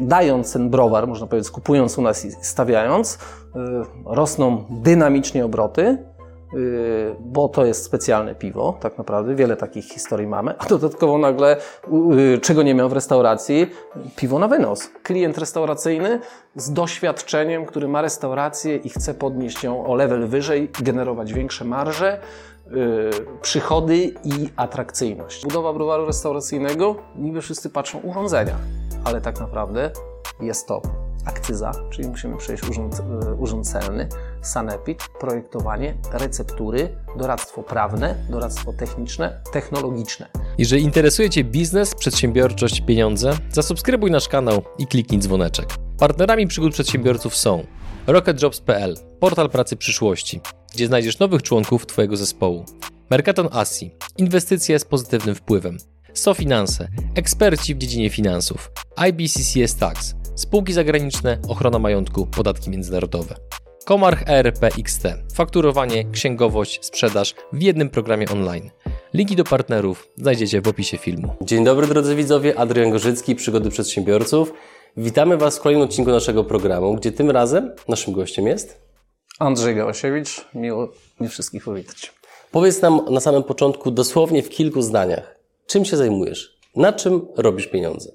dając ten browar, można powiedzieć, kupując u nas i stawiając, y, rosną dynamicznie obroty, y, bo to jest specjalne piwo, tak naprawdę. Wiele takich historii mamy. A dodatkowo nagle, y, czego nie miał w restauracji, piwo na wynos. Klient restauracyjny z doświadczeniem, który ma restaurację i chce podnieść ją o level wyżej, generować większe marże, przychody i atrakcyjność. Budowa browaru restauracyjnego, niby wszyscy patrzą urządzenia ale tak naprawdę jest to akcyza, czyli musimy przejść urząd, e, urząd celny, sanepid, projektowanie, receptury, doradztwo prawne, doradztwo techniczne, technologiczne. Jeżeli interesuje Cię biznes, przedsiębiorczość, pieniądze, zasubskrybuj nasz kanał i kliknij dzwoneczek. Partnerami przygód przedsiębiorców są RocketJobs.pl, portal pracy przyszłości, gdzie znajdziesz nowych członków Twojego zespołu. Mercaton Asi, inwestycje z pozytywnym wpływem. SoFinanse, eksperci w dziedzinie finansów, IBCCS Tax, spółki zagraniczne, ochrona majątku, podatki międzynarodowe. Komarch ERP XT, fakturowanie, księgowość, sprzedaż w jednym programie online. Linki do partnerów znajdziecie w opisie filmu. Dzień dobry drodzy widzowie, Adrian Gorzycki, Przygody Przedsiębiorców. Witamy Was w kolejnym odcinku naszego programu, gdzie tym razem naszym gościem jest... Andrzej Gałasiewicz, miło mi wszystkich powitać. Powiedz nam na samym początku, dosłownie w kilku zdaniach, Czym się zajmujesz? Na czym robisz pieniądze?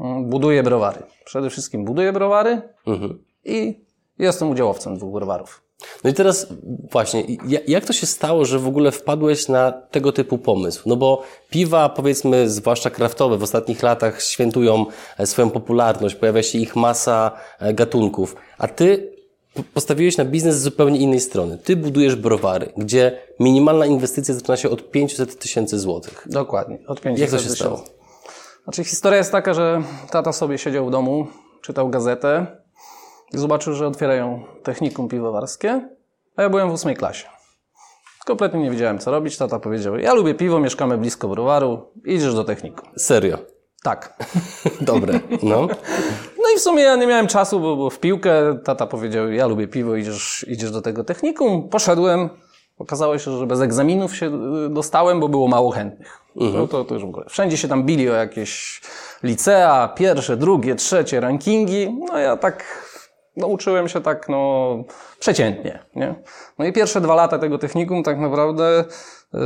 Mm, buduję browary. Przede wszystkim buduję browary mhm. i jestem udziałowcem dwóch browarów. No i teraz właśnie, jak to się stało, że w ogóle wpadłeś na tego typu pomysł? No bo piwa, powiedzmy, zwłaszcza kraftowe, w ostatnich latach świętują e, swoją popularność, pojawia się ich masa e, gatunków, a ty postawiłeś na biznes z zupełnie innej strony. Ty budujesz browary, gdzie minimalna inwestycja zaczyna się od 500 tysięcy złotych. Dokładnie, od 500 Jak to się stało? Znaczy historia jest taka, że tata sobie siedział w domu, czytał gazetę i zobaczył, że otwierają technikum piwowarskie, a ja byłem w ósmej klasie. Kompletnie nie wiedziałem, co robić. Tata powiedział, ja lubię piwo, mieszkamy blisko browaru, idziesz do technikum. Serio? Tak. Dobre, no. No i w sumie ja nie miałem czasu, bo, bo w piłkę tata powiedział, ja lubię piwo, idziesz, idziesz do tego technikum. Poszedłem. Okazało się, że bez egzaminów się y, dostałem, bo było mało chętnych. Mhm. No to, to już w ogóle. Wszędzie się tam bili o jakieś licea, pierwsze, drugie, trzecie rankingi. No ja tak no, uczyłem się tak, no, przeciętnie, nie? No i pierwsze dwa lata tego technikum tak naprawdę, yy,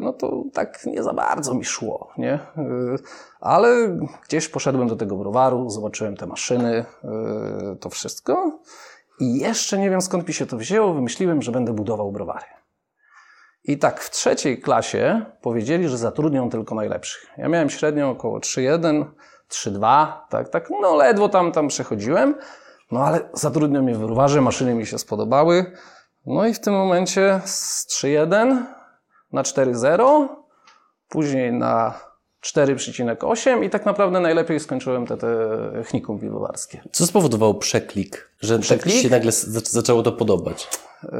no to tak nie za bardzo mi szło, nie? Yy, ale gdzieś poszedłem do tego browaru, zobaczyłem te maszyny, yy, to wszystko i jeszcze nie wiem skąd mi się to wzięło, wymyśliłem, że będę budował browary. I tak w trzeciej klasie powiedzieli, że zatrudnią tylko najlepszych. Ja miałem średnią około 3,1, 3,2, tak, tak, no ledwo tam, tam przechodziłem, no ale zatrudnią mnie w browarze, maszyny mi się spodobały. No i w tym momencie z 3,1 na 4,0, później na 4,8 i tak naprawdę najlepiej skończyłem te, te piwowarskie. Co spowodowało przeklik, że przeklik? tak się nagle zaczęło to podobać? Yy,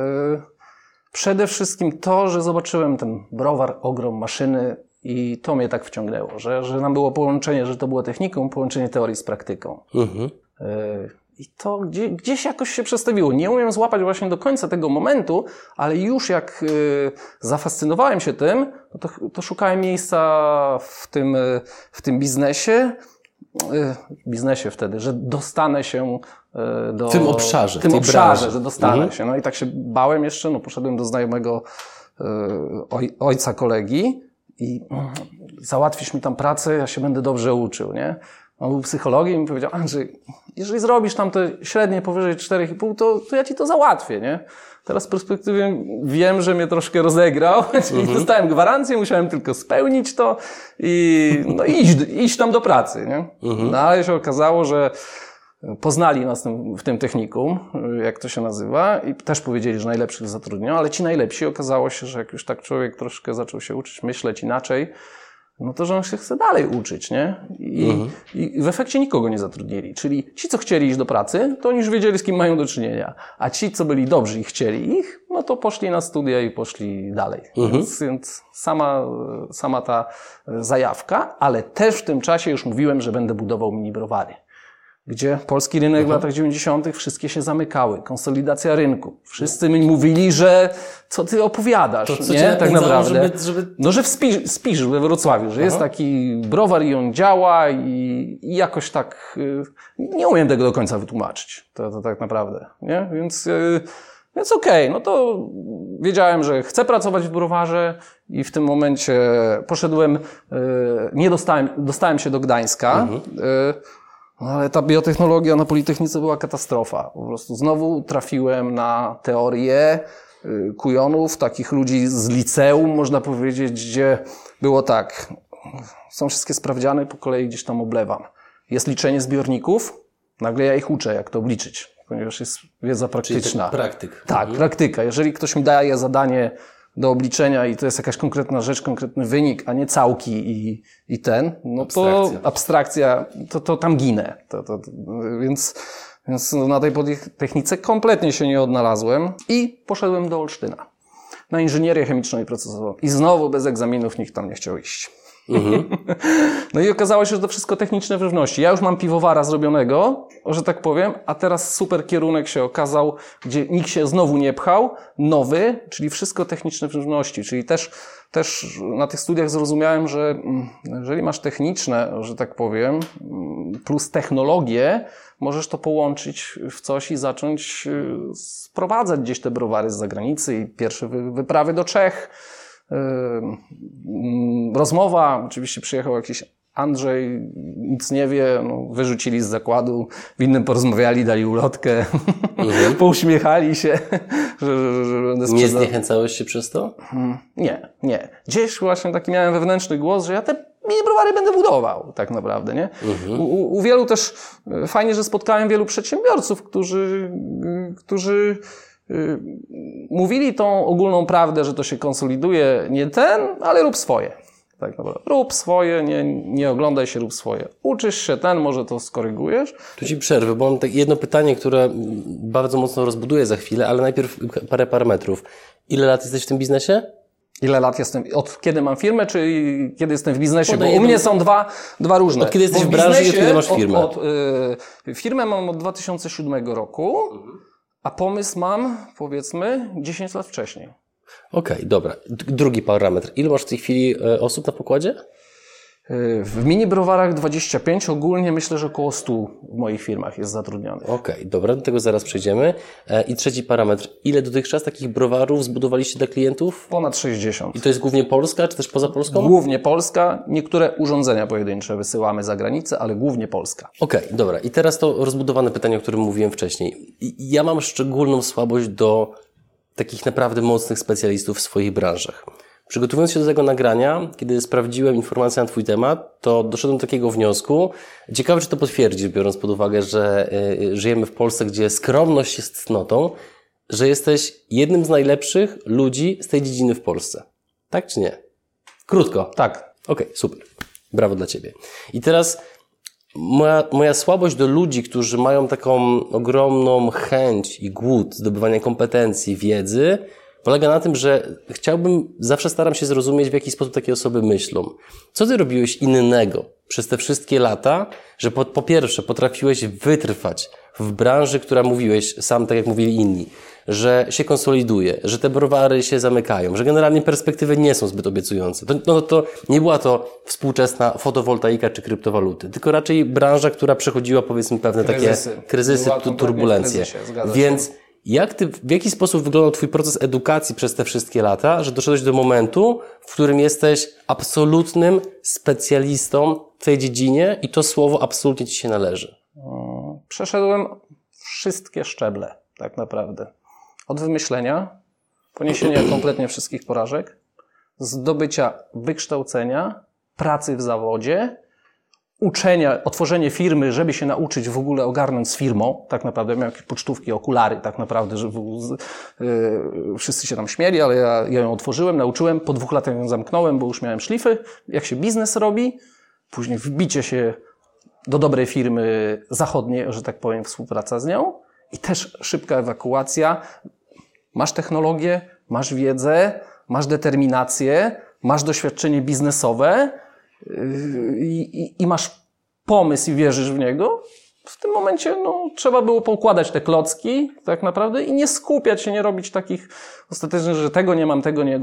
przede wszystkim to, że zobaczyłem ten browar, ogrom maszyny i to mnie tak wciągnęło, że, że nam było połączenie, że to było techniką, połączenie teorii z praktyką. Mhm. Yy, i to gdzie, gdzieś jakoś się przestawiło. Nie umiem złapać właśnie do końca tego momentu, ale już jak y, zafascynowałem się tym, no to, to szukałem miejsca w tym, y, w tym biznesie, y, biznesie wtedy, że dostanę się y, do... W tym obszarze. W tym obszarze, że dostanę mhm. się. No i tak się bałem jeszcze, no poszedłem do znajomego y, oj, ojca kolegi i mm, załatwisz mi tam pracę, ja się będę dobrze uczył, nie? On był psychologiem i mi powiedział, Andrzej, jeżeli zrobisz tam te średnie powyżej 4,5, to, to ja ci to załatwię, nie? Teraz z perspektywy wiem, że mnie troszkę rozegrał, czyli mhm. dostałem gwarancję, musiałem tylko spełnić to i no, iść, iść tam do pracy, nie? Mhm. No ale się okazało, że poznali nas w tym technikum, jak to się nazywa, i też powiedzieli, że najlepszych zatrudnią, ale ci najlepsi okazało się, że jak już tak człowiek troszkę zaczął się uczyć, myśleć inaczej, no to że on się chce dalej uczyć, nie? I, mhm. I, w efekcie nikogo nie zatrudnili. Czyli ci, co chcieli iść do pracy, to oni już wiedzieli, z kim mają do czynienia. A ci, co byli dobrzy i chcieli ich, no to poszli na studia i poszli dalej. Mhm. Więc, więc sama, sama ta zajawka, ale też w tym czasie już mówiłem, że będę budował mini browary. Gdzie polski rynek w latach 90. wszystkie się zamykały, konsolidacja rynku. Wszyscy mi mówili, że co ty opowiadasz, To co nie? Tak napędzało, naprawdę. żeby- żeby- No, że w Spisz, Spisz we Wrocławiu, że jest taki browar i on działa i, i jakoś tak, y, nie umiem tego do końca wytłumaczyć, to, to tak naprawdę, nie? Więc, y, więc okej, no to wiedziałem, że chcę pracować w browarze i w tym momencie poszedłem, y, nie dostałem, dostałem się do Gdańska, y, no ale ta biotechnologia na Politechnice była katastrofa. Po prostu znowu trafiłem na teorię y, kujonów, takich ludzi z liceum, można powiedzieć, gdzie było tak. Są wszystkie sprawdziany, po kolei gdzieś tam oblewam. Jest liczenie zbiorników, nagle ja ich uczę, jak to obliczyć, ponieważ jest wiedza praktyczna. Praktyk. Tak, praktyka. Jeżeli ktoś mi daje zadanie do obliczenia i to jest jakaś konkretna rzecz, konkretny wynik, a nie całki i, i ten, no to Abstrakcja. abstrakcja, to, to tam ginę. To, to, więc, więc no na tej technice kompletnie się nie odnalazłem i poszedłem do Olsztyna. Na inżynierię chemiczną i procesową. I znowu bez egzaminów nikt tam nie chciał iść. No i okazało się, że to wszystko techniczne w żywności. Ja już mam piwowara zrobionego, że tak powiem, a teraz super kierunek się okazał, gdzie nikt się znowu nie pchał, nowy, czyli wszystko techniczne w żywności. Czyli też, też na tych studiach zrozumiałem, że mm, jeżeli masz techniczne, że tak powiem, mm, plus technologię, możesz to połączyć w coś i zacząć y, sprowadzać gdzieś te browary z zagranicy i pierwsze wy- wyprawy do Czech. Rozmowa, oczywiście przyjechał jakiś Andrzej, nic nie wie, no, wyrzucili z zakładu, w innym porozmawiali, dali ulotkę, pouśmiechali się, że, że, że będę Nie zniechęcałeś się przez to? Nie, nie. Gdzieś właśnie taki miałem wewnętrzny głos, że ja te mini browary będę budował, tak naprawdę, nie? U, u, u wielu też, e, fajnie, że spotkałem wielu przedsiębiorców, którzy, którzy mówili tą ogólną prawdę, że to się konsoliduje, nie ten, ale rób swoje. Tak naprawdę. Rób swoje, nie, nie oglądaj się, rób swoje. Uczysz się ten, może to skorygujesz. Tu ci przerwę, bo mam tak jedno pytanie, które bardzo mocno rozbuduję za chwilę, ale najpierw parę parametrów. Ile lat jesteś w tym biznesie? Ile lat jestem, od kiedy mam firmę, czy kiedy jestem w biznesie? Bo u mnie są dwa, dwa różne. Od kiedy jesteś w branży i od biznesie kiedy masz firmę? Od, od, y, firmę mam od 2007 roku, a pomysł mam, powiedzmy, 10 lat wcześniej. Okej, dobra. D- drugi parametr. Ile masz w tej chwili e, osób na pokładzie? Y, W mini browarach 25, ogólnie myślę, że około 100 w moich firmach jest zatrudnionych. Okej, dobra, do tego zaraz przejdziemy. E, I trzeci parametr. Ile dotychczas takich browarów zbudowaliście dla klientów? Ponad 60. I to jest głównie Polska, czy też poza Polską? Głównie Polska, niektóre urządzenia pojedyncze wysyłamy za granicę, ale głównie Polska. Okej, dobra. I teraz to rozbudowane pytanie, o którym mówiłem wcześniej. Ja mam szczególną słabość do takich naprawdę mocnych specjalistów w swoich branżach. Przygotowując się do tego nagrania, kiedy sprawdziłem informacje na Twój temat, to doszedłem do takiego wniosku. Ciekawe, czy to potwierdzisz, biorąc pod uwagę, że y, żyjemy w Polsce, gdzie skromność jest cnotą, że jesteś jednym z najlepszych ludzi z tej dziedziny w Polsce. Tak czy nie? Krótko. Tak, Okej, super. Brawo dla Ciebie. I teraz moja, moja słabość do ludzi, którzy mają taką ogromną chęć i głód zdobywania kompetencji, wiedzy, polega na tym, że chciałbym, zawsze staram się zrozumieć, w jaki sposób takie osoby myślą. Co Ty robiłeś innego przez te wszystkie lata, że po, po pierwsze potrafiłeś wytrwać w branży, która mówiłeś, sam tak jak mówili inni, że się konsoliduje, że te browary się zamykają, że generalnie perspektywy nie są zbyt obiecujące. To, no, to nie była to współczesna fotowoltaika czy kryptowaluty, tylko raczej branża, która przechodziła powiedzmy pewne Kryzysy. takie kryzysy, Była turbulencje. kryzysie. Więc jak ty, w jaki sposób wyglądał Twój proces edukacji przez te wszystkie lata, że doszedłeś do momentu, w którym jesteś absolutnym specjalistą w tej dziedzinie i to słowo absolutnie Ci się należy? przeszedłem wszystkie szczeble, tak naprawdę. Od wymyślenia, poniesienia kompletnie wszystkich porażek, zdobycia wykształcenia, pracy w zawodzie, uczenia, otworzenie firmy, żeby się nauczyć w ogóle ogarnąć z firmą, tak naprawdę miałem jakieś pocztówki, okulary, tak naprawdę, że yy, wszyscy się tam śmieli, ale ja, ja ją otworzyłem, nauczyłem, po dwóch latach ją zamknąłem, bo już miałem szlify, jak się biznes robi, później wbicie się do dobrej firmy zachodniej, że tak powiem, współpraca z nią i też szybka ewakuacja. Masz technologię, masz wiedzę, masz determinację, masz doświadczenie biznesowe i, i, masz pomysł i wierzysz w niego, w tym momencie no, trzeba było poukładać te klocki tak naprawdę i nie skupiać się, nie robić takich ostatecznych, że tego nie mam, tego nie,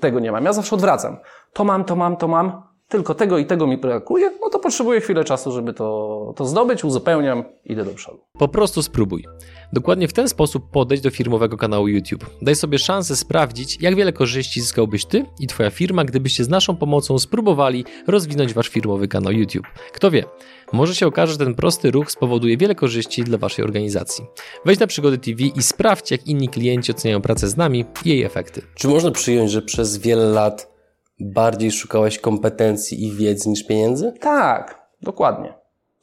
tego nie mam. Ja zawsze odwracam. To mam, to mam, to mam, tylko tego i tego mi brakuje, no to potrzebuję chwilę czasu, żeby to, to zdobyć, uzupełniam, idę do przodu. Po prostu spróbuj. Dokładnie w ten sposób podejść do firmowego kanału YouTube. Daj sobie szansę sprawdzić, jak wiele korzyści zyskałbyś ty i twoja firma, gdybyście z naszą pomocą spróbowali rozwinąć wasz firmowy kanał YouTube. Kto wie, może się okaże, że ten prosty ruch spowoduje wiele korzyści dla waszej organizacji. Wejdź na Przygody TV i sprawdź, jak inni klienci oceniają pracę z nami i jej efekty. Czy można przyjąć, że przez wiele lat bardziej szukałeś kompetencji i wiedzy niż pieniędzy? Tak, dokładnie.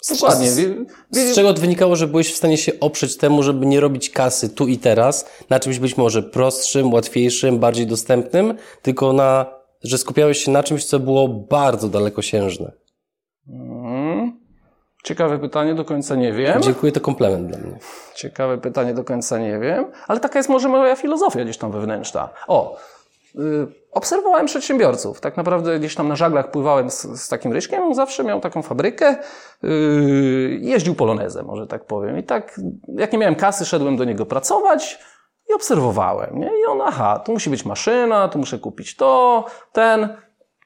Dokładnie. Z, z czego to wynikało, że byłeś w stanie się oprzeć temu, żeby nie robić kasy tu i teraz, na czymś być może prostszym, łatwiejszym, bardziej dostępnym, tylko na, że skupiałeś się na czymś, co było bardzo dalekosiężne? Hmm. Ciekawe pytanie, do końca nie wiem. Dziękuję, to komplement dla mnie. Ciekawe pytanie, do końca nie wiem, ale taka jest może moja filozofia gdzieś tam wewnętrzna. O, Y, obserwowałem przedsiębiorców. Tak naprawdę gdzieś tam na żaglach pływałem z, z takim ryśkiem. On zawsze miał taką fabrykę. Yy, jeździł polonezem, może tak powiem. I tak, jak nie miałem kasy, szedłem do niego pracować i obserwowałem. Nie? I on, aha, tu musi być maszyna, tu muszę kupić to, ten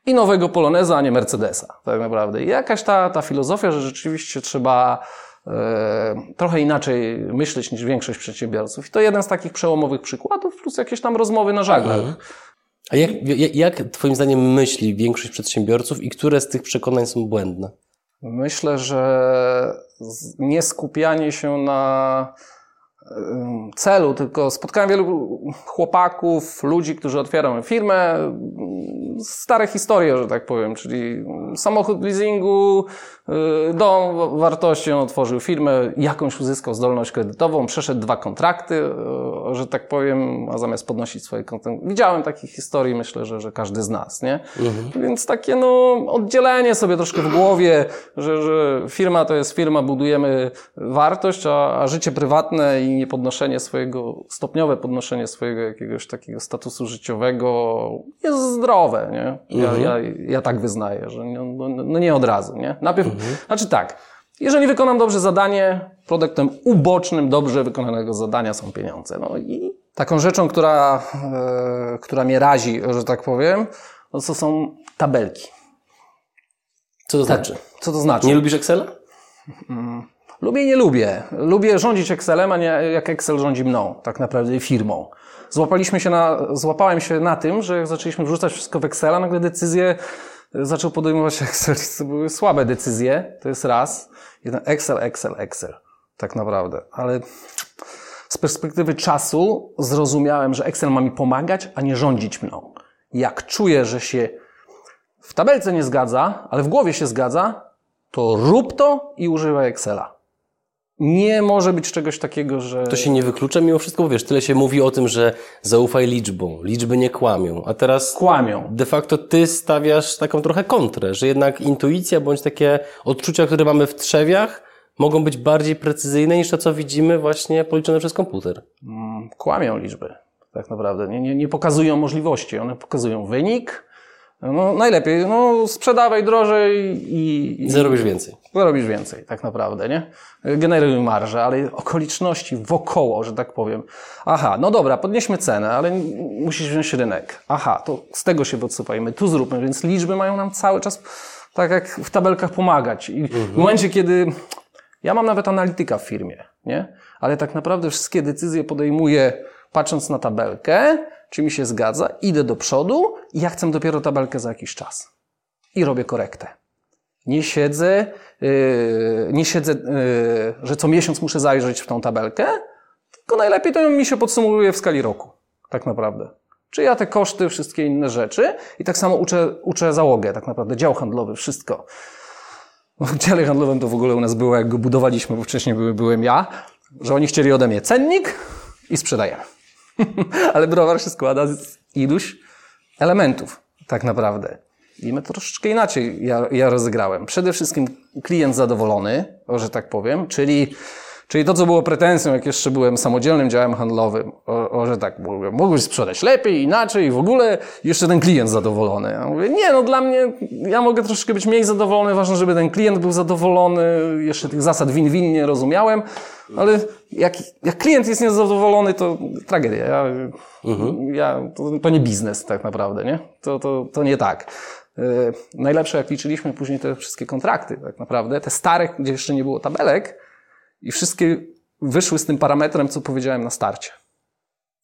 i nowego poloneza, a nie Mercedesa. Tak naprawdę. I jakaś ta, ta filozofia, że rzeczywiście trzeba e, trochę inaczej myśleć niż większość przedsiębiorców. I to jeden z takich przełomowych przykładów, plus jakieś tam rozmowy na żaglach. Mhm. A jak, jak, Twoim zdaniem myśli większość przedsiębiorców i które z tych przekonań są błędne? Myślę, że nie skupianie się na celu, tylko spotkałem wielu chłopaków, ludzi, którzy otwierają firmę, stare historie, że tak powiem, czyli samochód leasingu, y, dom wartości, on otworzył firmę, jakąś uzyskał zdolność kredytową, przeszedł dwa kontrakty, y, że tak powiem, a zamiast podnosić swoje konty. Widziałem takich historii, myślę, że, że każdy z nas, nie? Mhm. Więc takie, no, oddzielenie sobie troszkę w głowie, że, że firma to jest firma, budujemy wartość, a, a życie prywatne i niepodnoszenie swojego, stopniowe podnoszenie swojego jakiegoś takiego statusu życiowego jest zdrowe, nie? Ja, mhm. ja, ja tak wyznaję, że no, no, no nie od razu, nie? Najpierw, mhm. znaczy tak, jeżeli wykonam dobrze zadanie, produktem ubocznym dobrze wykonanego zadania są pieniądze. No i taką rzeczą, która, e, która mnie razi, że tak powiem, no to są tabelki. Co to znaczy? Co to znaczy? Nie lubisz Excela? Mm. Lubię nie lubię. Lubię rządzić Excelem, a nie jak Excel rządzi mną, tak naprawdę firmą. Złapaliśmy się na, złapałem się na tym, że jak zaczęliśmy wrzucać wszystko w Excela, nagle decyzje zaczął podejmować Excel. To były słabe decyzje, to jest raz. Jeden Excel, Excel, Excel. Tak naprawdę. Ale z perspektywy czasu zrozumiałem, że Excel ma mi pomagać, a nie rządzić mną. Jak czuję, że się w tabelce nie zgadza, ale w głowie się zgadza, to rób to i używaj Excela. Nie może być czegoś takiego, że. To się nie wyklucza mimo wszystko, bo wiesz, tyle się mówi o tym, że zaufaj liczbom, liczby nie kłamią, a teraz. Kłamią. De facto ty stawiasz taką trochę kontrę, że jednak intuicja bądź takie odczucia, które mamy w trzewiach, mogą być bardziej precyzyjne niż to, co widzimy właśnie policzone przez komputer. Mm, kłamią liczby, tak naprawdę. Nie, nie, nie pokazują możliwości, one pokazują wynik, no najlepiej, no sprzedawaj drożej i... i zarobisz więcej. Zarobisz więcej, tak naprawdę, nie? Generuj marże, ale okoliczności wokoło, że tak powiem. Aha, no dobra, podnieśmy cenę, ale musisz wziąć rynek. Aha, to z tego się podsypajmy, tu zróbmy, więc liczby mają nam cały czas, tak jak w tabelkach, pomagać. I mhm. w momencie, kiedy... Ja mam nawet analityka w firmie, nie? Ale tak naprawdę wszystkie decyzje podejmuję patrząc na tabelkę, czy mi się zgadza, idę do przodu i ja chcę dopiero tabelkę za jakiś czas. I robię korektę. Nie siedzę, yy, nie siedzę, yy, że co miesiąc muszę zajrzeć w tą tabelkę, tylko najlepiej to mi się podsumowuje w skali roku. Tak naprawdę. Czy ja te koszty, wszystkie inne rzeczy i tak samo uczę, uczę załogę, tak naprawdę, dział handlowy, wszystko. W dziale handlowym to w ogóle u nas było, jak go budowaliśmy, bo wcześniej byłem ja, że oni chcieli ode mnie cennik i sprzedajemy. Ale browar się składa z iluś elementów, tak naprawdę. I my to troszeczkę inaczej ja, ja rozegrałem. Przede wszystkim klient zadowolony, że tak powiem, czyli Czyli to, co było pretensją, jak jeszcze byłem samodzielnym działem handlowym, o, o że tak mógłbyś sprzedać lepiej, inaczej, w ogóle jeszcze ten klient zadowolony. Ja mówię, nie, no dla mnie, ja mogę troszeczkę być mniej zadowolony, ważne, żeby ten klient był zadowolony, jeszcze tych zasad win-win nie rozumiałem, ale jak, jak klient jest niezadowolony, to tragedia. Ja, mhm. ja, to, to nie biznes tak naprawdę, nie? To, to, to nie tak. Yy, najlepsze, jak liczyliśmy później te wszystkie kontrakty, tak naprawdę, te stare, gdzie jeszcze nie było tabelek, i wszystkie wyszły z tym parametrem, co powiedziałem na starcie.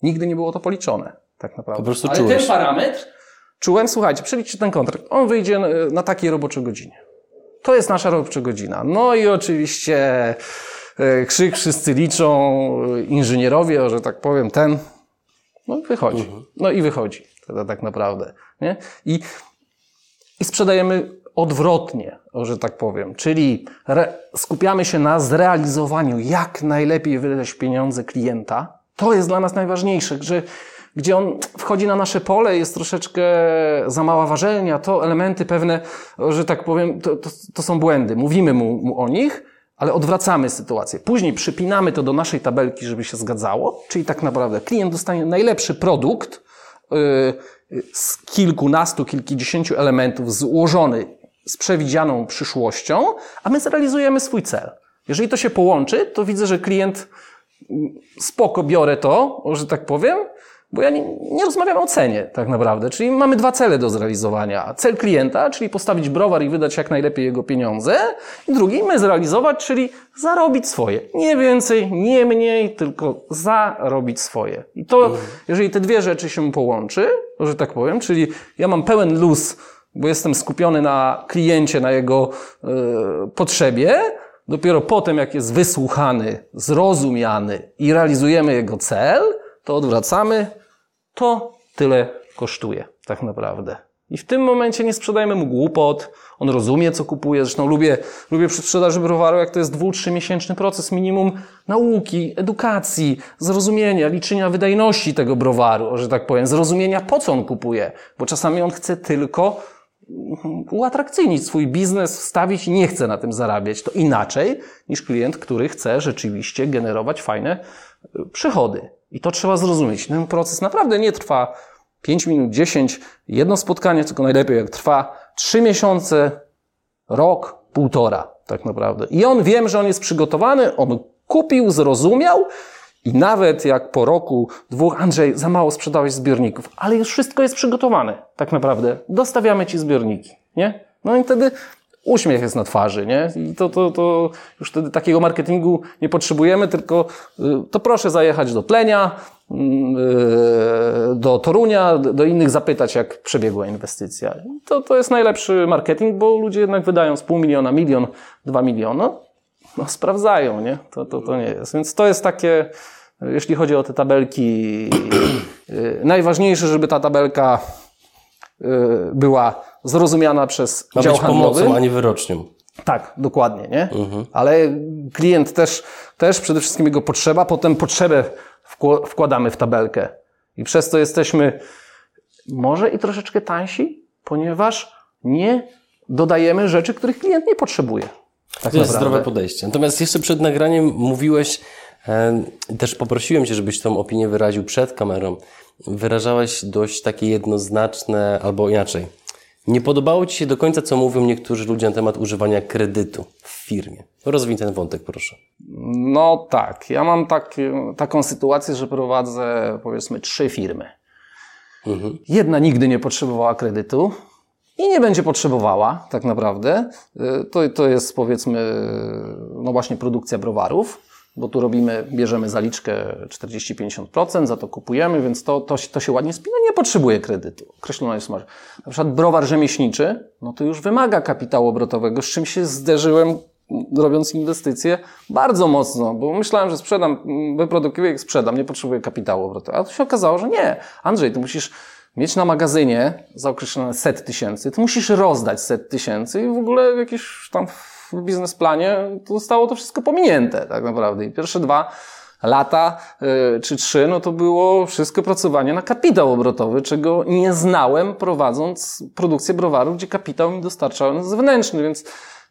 Nigdy nie było to policzone, tak naprawdę. Po prostu Ale czułeś. ten parametr czułem, słuchajcie, przeliczcie ten kontrakt. On wyjdzie na takiej roboczej godzinie. To jest nasza robocza godzina. No i oczywiście e, krzyk wszyscy liczą, inżynierowie, że tak powiem, ten, no wychodzi. Mhm. No i wychodzi, to tak naprawdę. Nie? I, I sprzedajemy odwrotnie, że tak powiem, czyli skupiamy się na zrealizowaniu, jak najlepiej wydać pieniądze klienta. To jest dla nas najważniejsze, że gdzie on wchodzi na nasze pole, jest troszeczkę za mała ważelnia, to elementy pewne, że tak powiem, to, to, to są błędy. Mówimy mu, mu, o nich, ale odwracamy sytuację. Później przypinamy to do naszej tabelki, żeby się zgadzało, czyli tak naprawdę klient dostanie najlepszy produkt yy, z kilkunastu, kilkudziesięciu elementów złożony z przewidzianą przyszłością, a my zrealizujemy swój cel. Jeżeli to się połączy, to widzę, że klient mm, spoko biorę to, że tak powiem, bo ja nie, nie rozmawiam o cenie tak naprawdę. Czyli mamy dwa cele do zrealizowania. Cel klienta, czyli postawić browar i wydać jak najlepiej jego pieniądze. I drugi, my zrealizować, czyli zarobić swoje. Nie więcej, nie mniej, tylko zarobić swoje. I to, jeżeli te dwie rzeczy się połączy, że tak powiem, czyli ja mam pełen luz bo jestem skupiony na kliencie, na jego y, potrzebie. Dopiero potem, jak jest wysłuchany, zrozumiany i realizujemy jego cel, to odwracamy. To tyle kosztuje, tak naprawdę. I w tym momencie nie sprzedajemy mu głupot, on rozumie, co kupuje. Zresztą lubię, lubię przy sprzedaży browaru, jak to jest dwu, trzymiesięczny proces minimum nauki, edukacji, zrozumienia, liczenia wydajności tego browaru, że tak powiem, zrozumienia, po co on kupuje. Bo czasami on chce tylko uatrakcyjnić swój biznes, wstawić i nie chce na tym zarabiać. To inaczej niż klient, który chce rzeczywiście generować fajne y, przychody. I to trzeba zrozumieć. Ten proces naprawdę nie trwa 5 minut, 10, jedno spotkanie, tylko najlepiej jak trwa 3 miesiące, rok, półtora tak naprawdę. I on wiem, że on jest przygotowany, on kupił, zrozumiał i nawet jak po roku, dwóch, Andrzej, za mało sprzedałeś zbiorników, ale już wszystko jest przygotowane, tak naprawdę. Dostawiamy ci zbiorniki, nie? No i wtedy uśmiech jest na twarzy, nie? I to, to, to już wtedy takiego marketingu nie potrzebujemy, tylko y, to proszę zajechać do Tlenia, mm, y, do Torunia, do innych zapytać, jak przebiegła inwestycja. To, to jest najlepszy marketing, bo ludzie jednak wydają z pół miliona, milion, dwa miliony no, sprawdzają, nie? To, to, to nie jest. Więc to jest takie, jeśli chodzi o te tabelki, yy, najważniejsze, żeby ta tabelka yy, była zrozumiana przez Ma dział być handlowy. pomocą, a nie wyrocznią. Tak, dokładnie, nie? Mhm. Ale klient też, też przede wszystkim jego potrzeba, potem potrzebę wkładamy w tabelkę. I przez to jesteśmy może i troszeczkę tańsi, ponieważ nie dodajemy rzeczy, których klient nie potrzebuje. Tak to jest zdrowe podejście. Natomiast jeszcze przed nagraniem mówiłeś, e, też poprosiłem Cię, żebyś tą opinię wyraził przed kamerą. Wyrażałeś dość takie jednoznaczne, albo inaczej. Nie podobało Ci się do końca, co mówią niektórzy ludzie na temat używania kredytu w firmie. Rozwij ten wątek, proszę. No tak. Ja mam tak, taką sytuację, że prowadzę powiedzmy trzy firmy. Mhm. Jedna nigdy nie potrzebowała kredytu, i nie będzie potrzebowała tak naprawdę. Y, to, to jest powiedzmy, no właśnie produkcja browarów, bo tu robimy, bierzemy zaliczkę 40-50%, za to kupujemy, więc to, to, to się ładnie spina, nie potrzebuje kredytu. Określona jest marża. Na przykład browar rzemieślniczy, no to już wymaga kapitału obrotowego, z czym się zderzyłem robiąc inwestycje bardzo mocno, bo myślałem, że sprzedam, wyprodukuję jak sprzedam, nie potrzebuję kapitału obrotowego. A to się okazało, że nie. Andrzej, ty musisz mieć na magazynie za określone set tysięcy, ty musisz rozdać set tysięcy i w ogóle w jakimś tam w biznesplanie to zostało to wszystko pominięte tak naprawdę. I pierwsze dwa lata yy, czy trzy, no to było wszystko pracowanie na kapitał obrotowy, czego nie znałem prowadząc produkcję browarów, gdzie kapitał mi dostarczał zewnętrzny, więc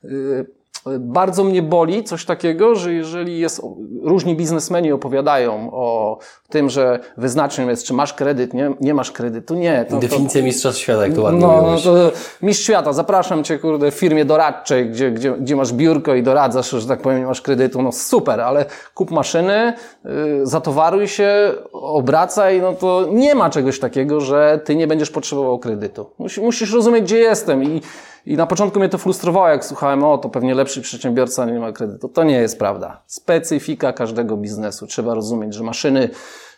yy, bardzo mnie boli coś takiego, że jeżeli jest, różni biznesmeni opowiadają o tym, że wyznacznią jest, czy masz kredyt, nie, nie masz kredytu, nie. To, Definicja to, mistrza świata, jak to ładnie no, mówiłeś. to mistrz świata, zapraszam cię, kurde, w firmie doradczej, gdzie, gdzie, gdzie masz biurko i doradzasz, że tak powiem, nie masz kredytu, no super, ale kup maszyny, yy, zatowaruj się, obracaj, no to nie ma czegoś takiego, że ty nie będziesz potrzebował kredytu. Musi, musisz rozumieć, gdzie jestem i, i na początku mnie to frustrowało, jak słuchałem, o, to pewnie lepszy przedsiębiorca nie ma kredytu. To nie jest prawda. Specyfika każdego biznesu. Trzeba rozumieć, że maszyny,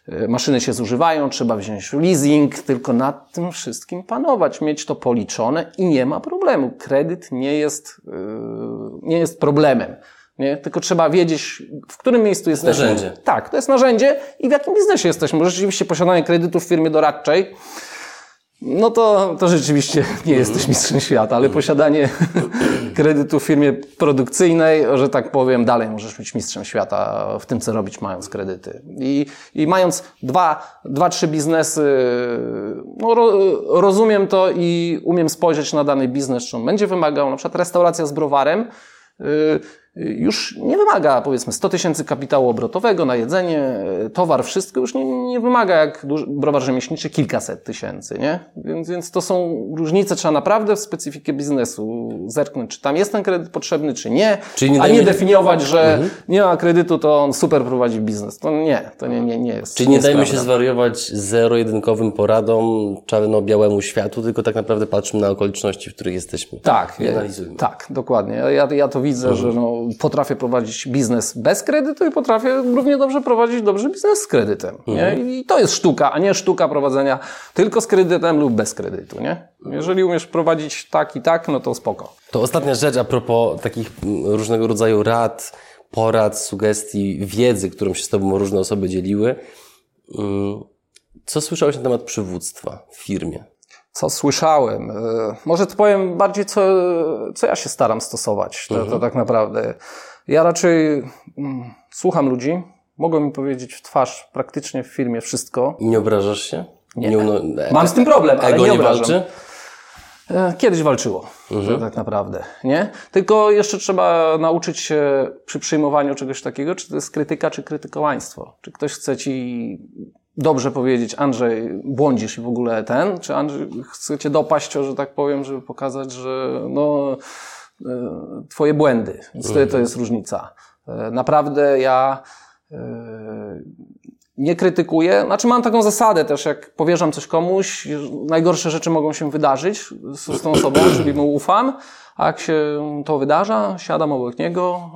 y, maszyny się zużywają, trzeba wziąć leasing, tylko nad tym wszystkim panować, mieć to policzone i nie ma problemu. Kredyt nie jest, yy, nie jest problemem. Nie? Tylko trzeba wiedzieć, w którym miejscu jesteśmy. Narzędzie. Tak, to jest narzędzie i w jakim biznesie jesteśmy. Rzeczywiście posiadanie kredytu w firmie doradczej, no to, to rzeczywiście nie jesteś mistrzem świata, ale posiadanie kredytu w firmie produkcyjnej, że tak powiem, dalej możesz być mistrzem świata w tym, co robić, mając kredyty. I, i mając dwa, dwa, trzy biznesy, no, ro, rozumiem to i umiem spojrzeć na dany biznes, czy on będzie wymagał, na przykład restauracja z browarem, yy, już nie wymaga powiedzmy 100 tysięcy kapitału obrotowego na jedzenie, towar, wszystko już nie, nie wymaga jak duży, browar rzemieślniczy kilkaset tysięcy, nie? Więc, więc to są różnice, trzeba naprawdę w specyfikę biznesu zerknąć, czy tam jest ten kredyt potrzebny, czy nie, Czyli nie a nie definiować, że nie ma kredytu, to on super prowadzi biznes. To nie, to nie, nie, nie jest. Czyli nie jest dajmy się zwariować zero-jedynkowym poradom, czarno-białemu światu, tylko tak naprawdę patrzmy na okoliczności, w których jesteśmy. Tak, I analizujmy. tak, dokładnie. Ja, ja to widzę, że no, potrafię prowadzić biznes bez kredytu i potrafię równie dobrze prowadzić dobrze biznes z kredytem. Nie? I to jest sztuka, a nie sztuka prowadzenia tylko z kredytem lub bez kredytu. Nie? Jeżeli umiesz prowadzić tak i tak, no to spoko. To ostatnia rzecz a propos takich mm, różnego rodzaju rad, porad, sugestii, wiedzy, którą się z Tobą różne osoby dzieliły. Mm, Co słyszałeś na temat przywództwa w firmie? Co słyszałem? E, Może to powiem bardziej, co, co ja się staram stosować. To, to tak naprawdę. Ja raczej mm, słucham ludzi, mogą mi powiedzieć w twarz praktycznie w firmie wszystko. Nie obrażasz się? Nie. uno- e- Mam z tym problem, ale Ego nie nie obrażam. walczy? E, Kiedyś walczyło, to tak naprawdę, nie? Tylko jeszcze trzeba nauczyć się przy przyjmowaniu czegoś takiego, czy to jest krytyka, czy krytykowaństwo. Czy ktoś chce ci dobrze powiedzieć, Andrzej, błądzisz i w ogóle ten, czy Andrzej chce cię dopaść, że tak powiem, żeby pokazać, że no, e, twoje błędy. Więc to, to jest różnica. E, Naprawdę ja e, nie krytykuję. Znaczy mam taką zasadę też, jak powierzam coś komuś, najgorsze rzeczy mogą się wydarzyć z tą osobą, czyli mu ufam, a jak się to wydarza, siadam obok niego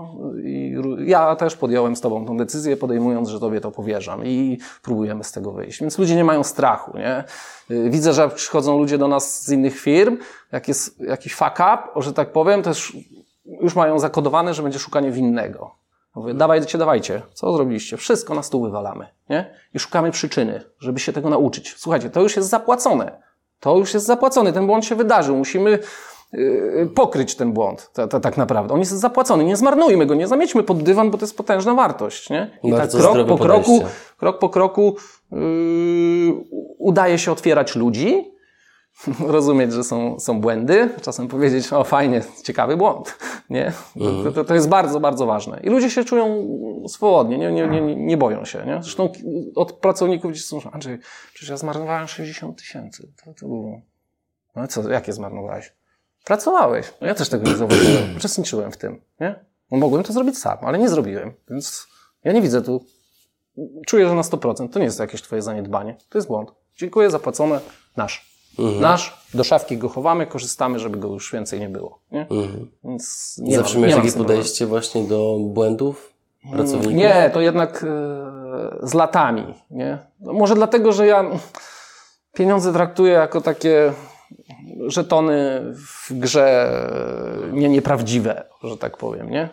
i ja też podjąłem z tobą tą decyzję, podejmując, że tobie to powierzam i próbujemy z tego wyjść. Więc ludzie nie mają strachu, nie? Y, Widzę, że przychodzą ludzie do nas z innych firm, jak jest jakiś fuck up, że tak powiem, to już, mają zakodowane, że będzie szukanie winnego. Mówię, dawajcie, dawajcie. Co zrobiliście? Wszystko na stół wywalamy, nie? I szukamy przyczyny, żeby się tego nauczyć. Słuchajcie, to już jest zapłacone. To już jest zapłacone. Ten błąd się wydarzył. Musimy pokryć ten błąd, ta, ta, tak naprawdę. On jest zapłacony. Nie zmarnujmy go, nie zamiećmy pod dywan, bo to jest potężna wartość, nie? I Bardzo tak krok po kroku, krok po kroku yy, udaje się otwierać ludzi, rozumieć, że są, są błędy, czasem powiedzieć, o fajnie, ciekawy błąd, nie? To, to, to jest bardzo, bardzo ważne. I ludzie się czują swobodnie, nie, nie, nie, nie boją się, nie? Zresztą od pracowników gdzieś są, Andrzej, przecież ja zmarnowałem 60 tysięcy. To, to było... No co, jakie zmarnowałeś? Pracowałeś. No ja też tego nie zauważyłem. Uczestniczyłem w tym, nie? No mogłem to zrobić sam, ale nie zrobiłem, więc ja nie widzę tu czuję, że na 100%. To nie jest jakieś twoje zaniedbanie. To jest błąd. Dziękuję, zapłacone, nasz. Nasz, do szafki go chowamy, korzystamy, żeby go już więcej nie było. Nie? Więc nie Zawsze miałeś takie podejście właśnie do błędów pracowników? Nie, to jednak e, z latami. Nie? No może dlatego, że ja pieniądze traktuję jako takie żetony w grze e, nie, nieprawdziwe, że tak powiem. Nie? E,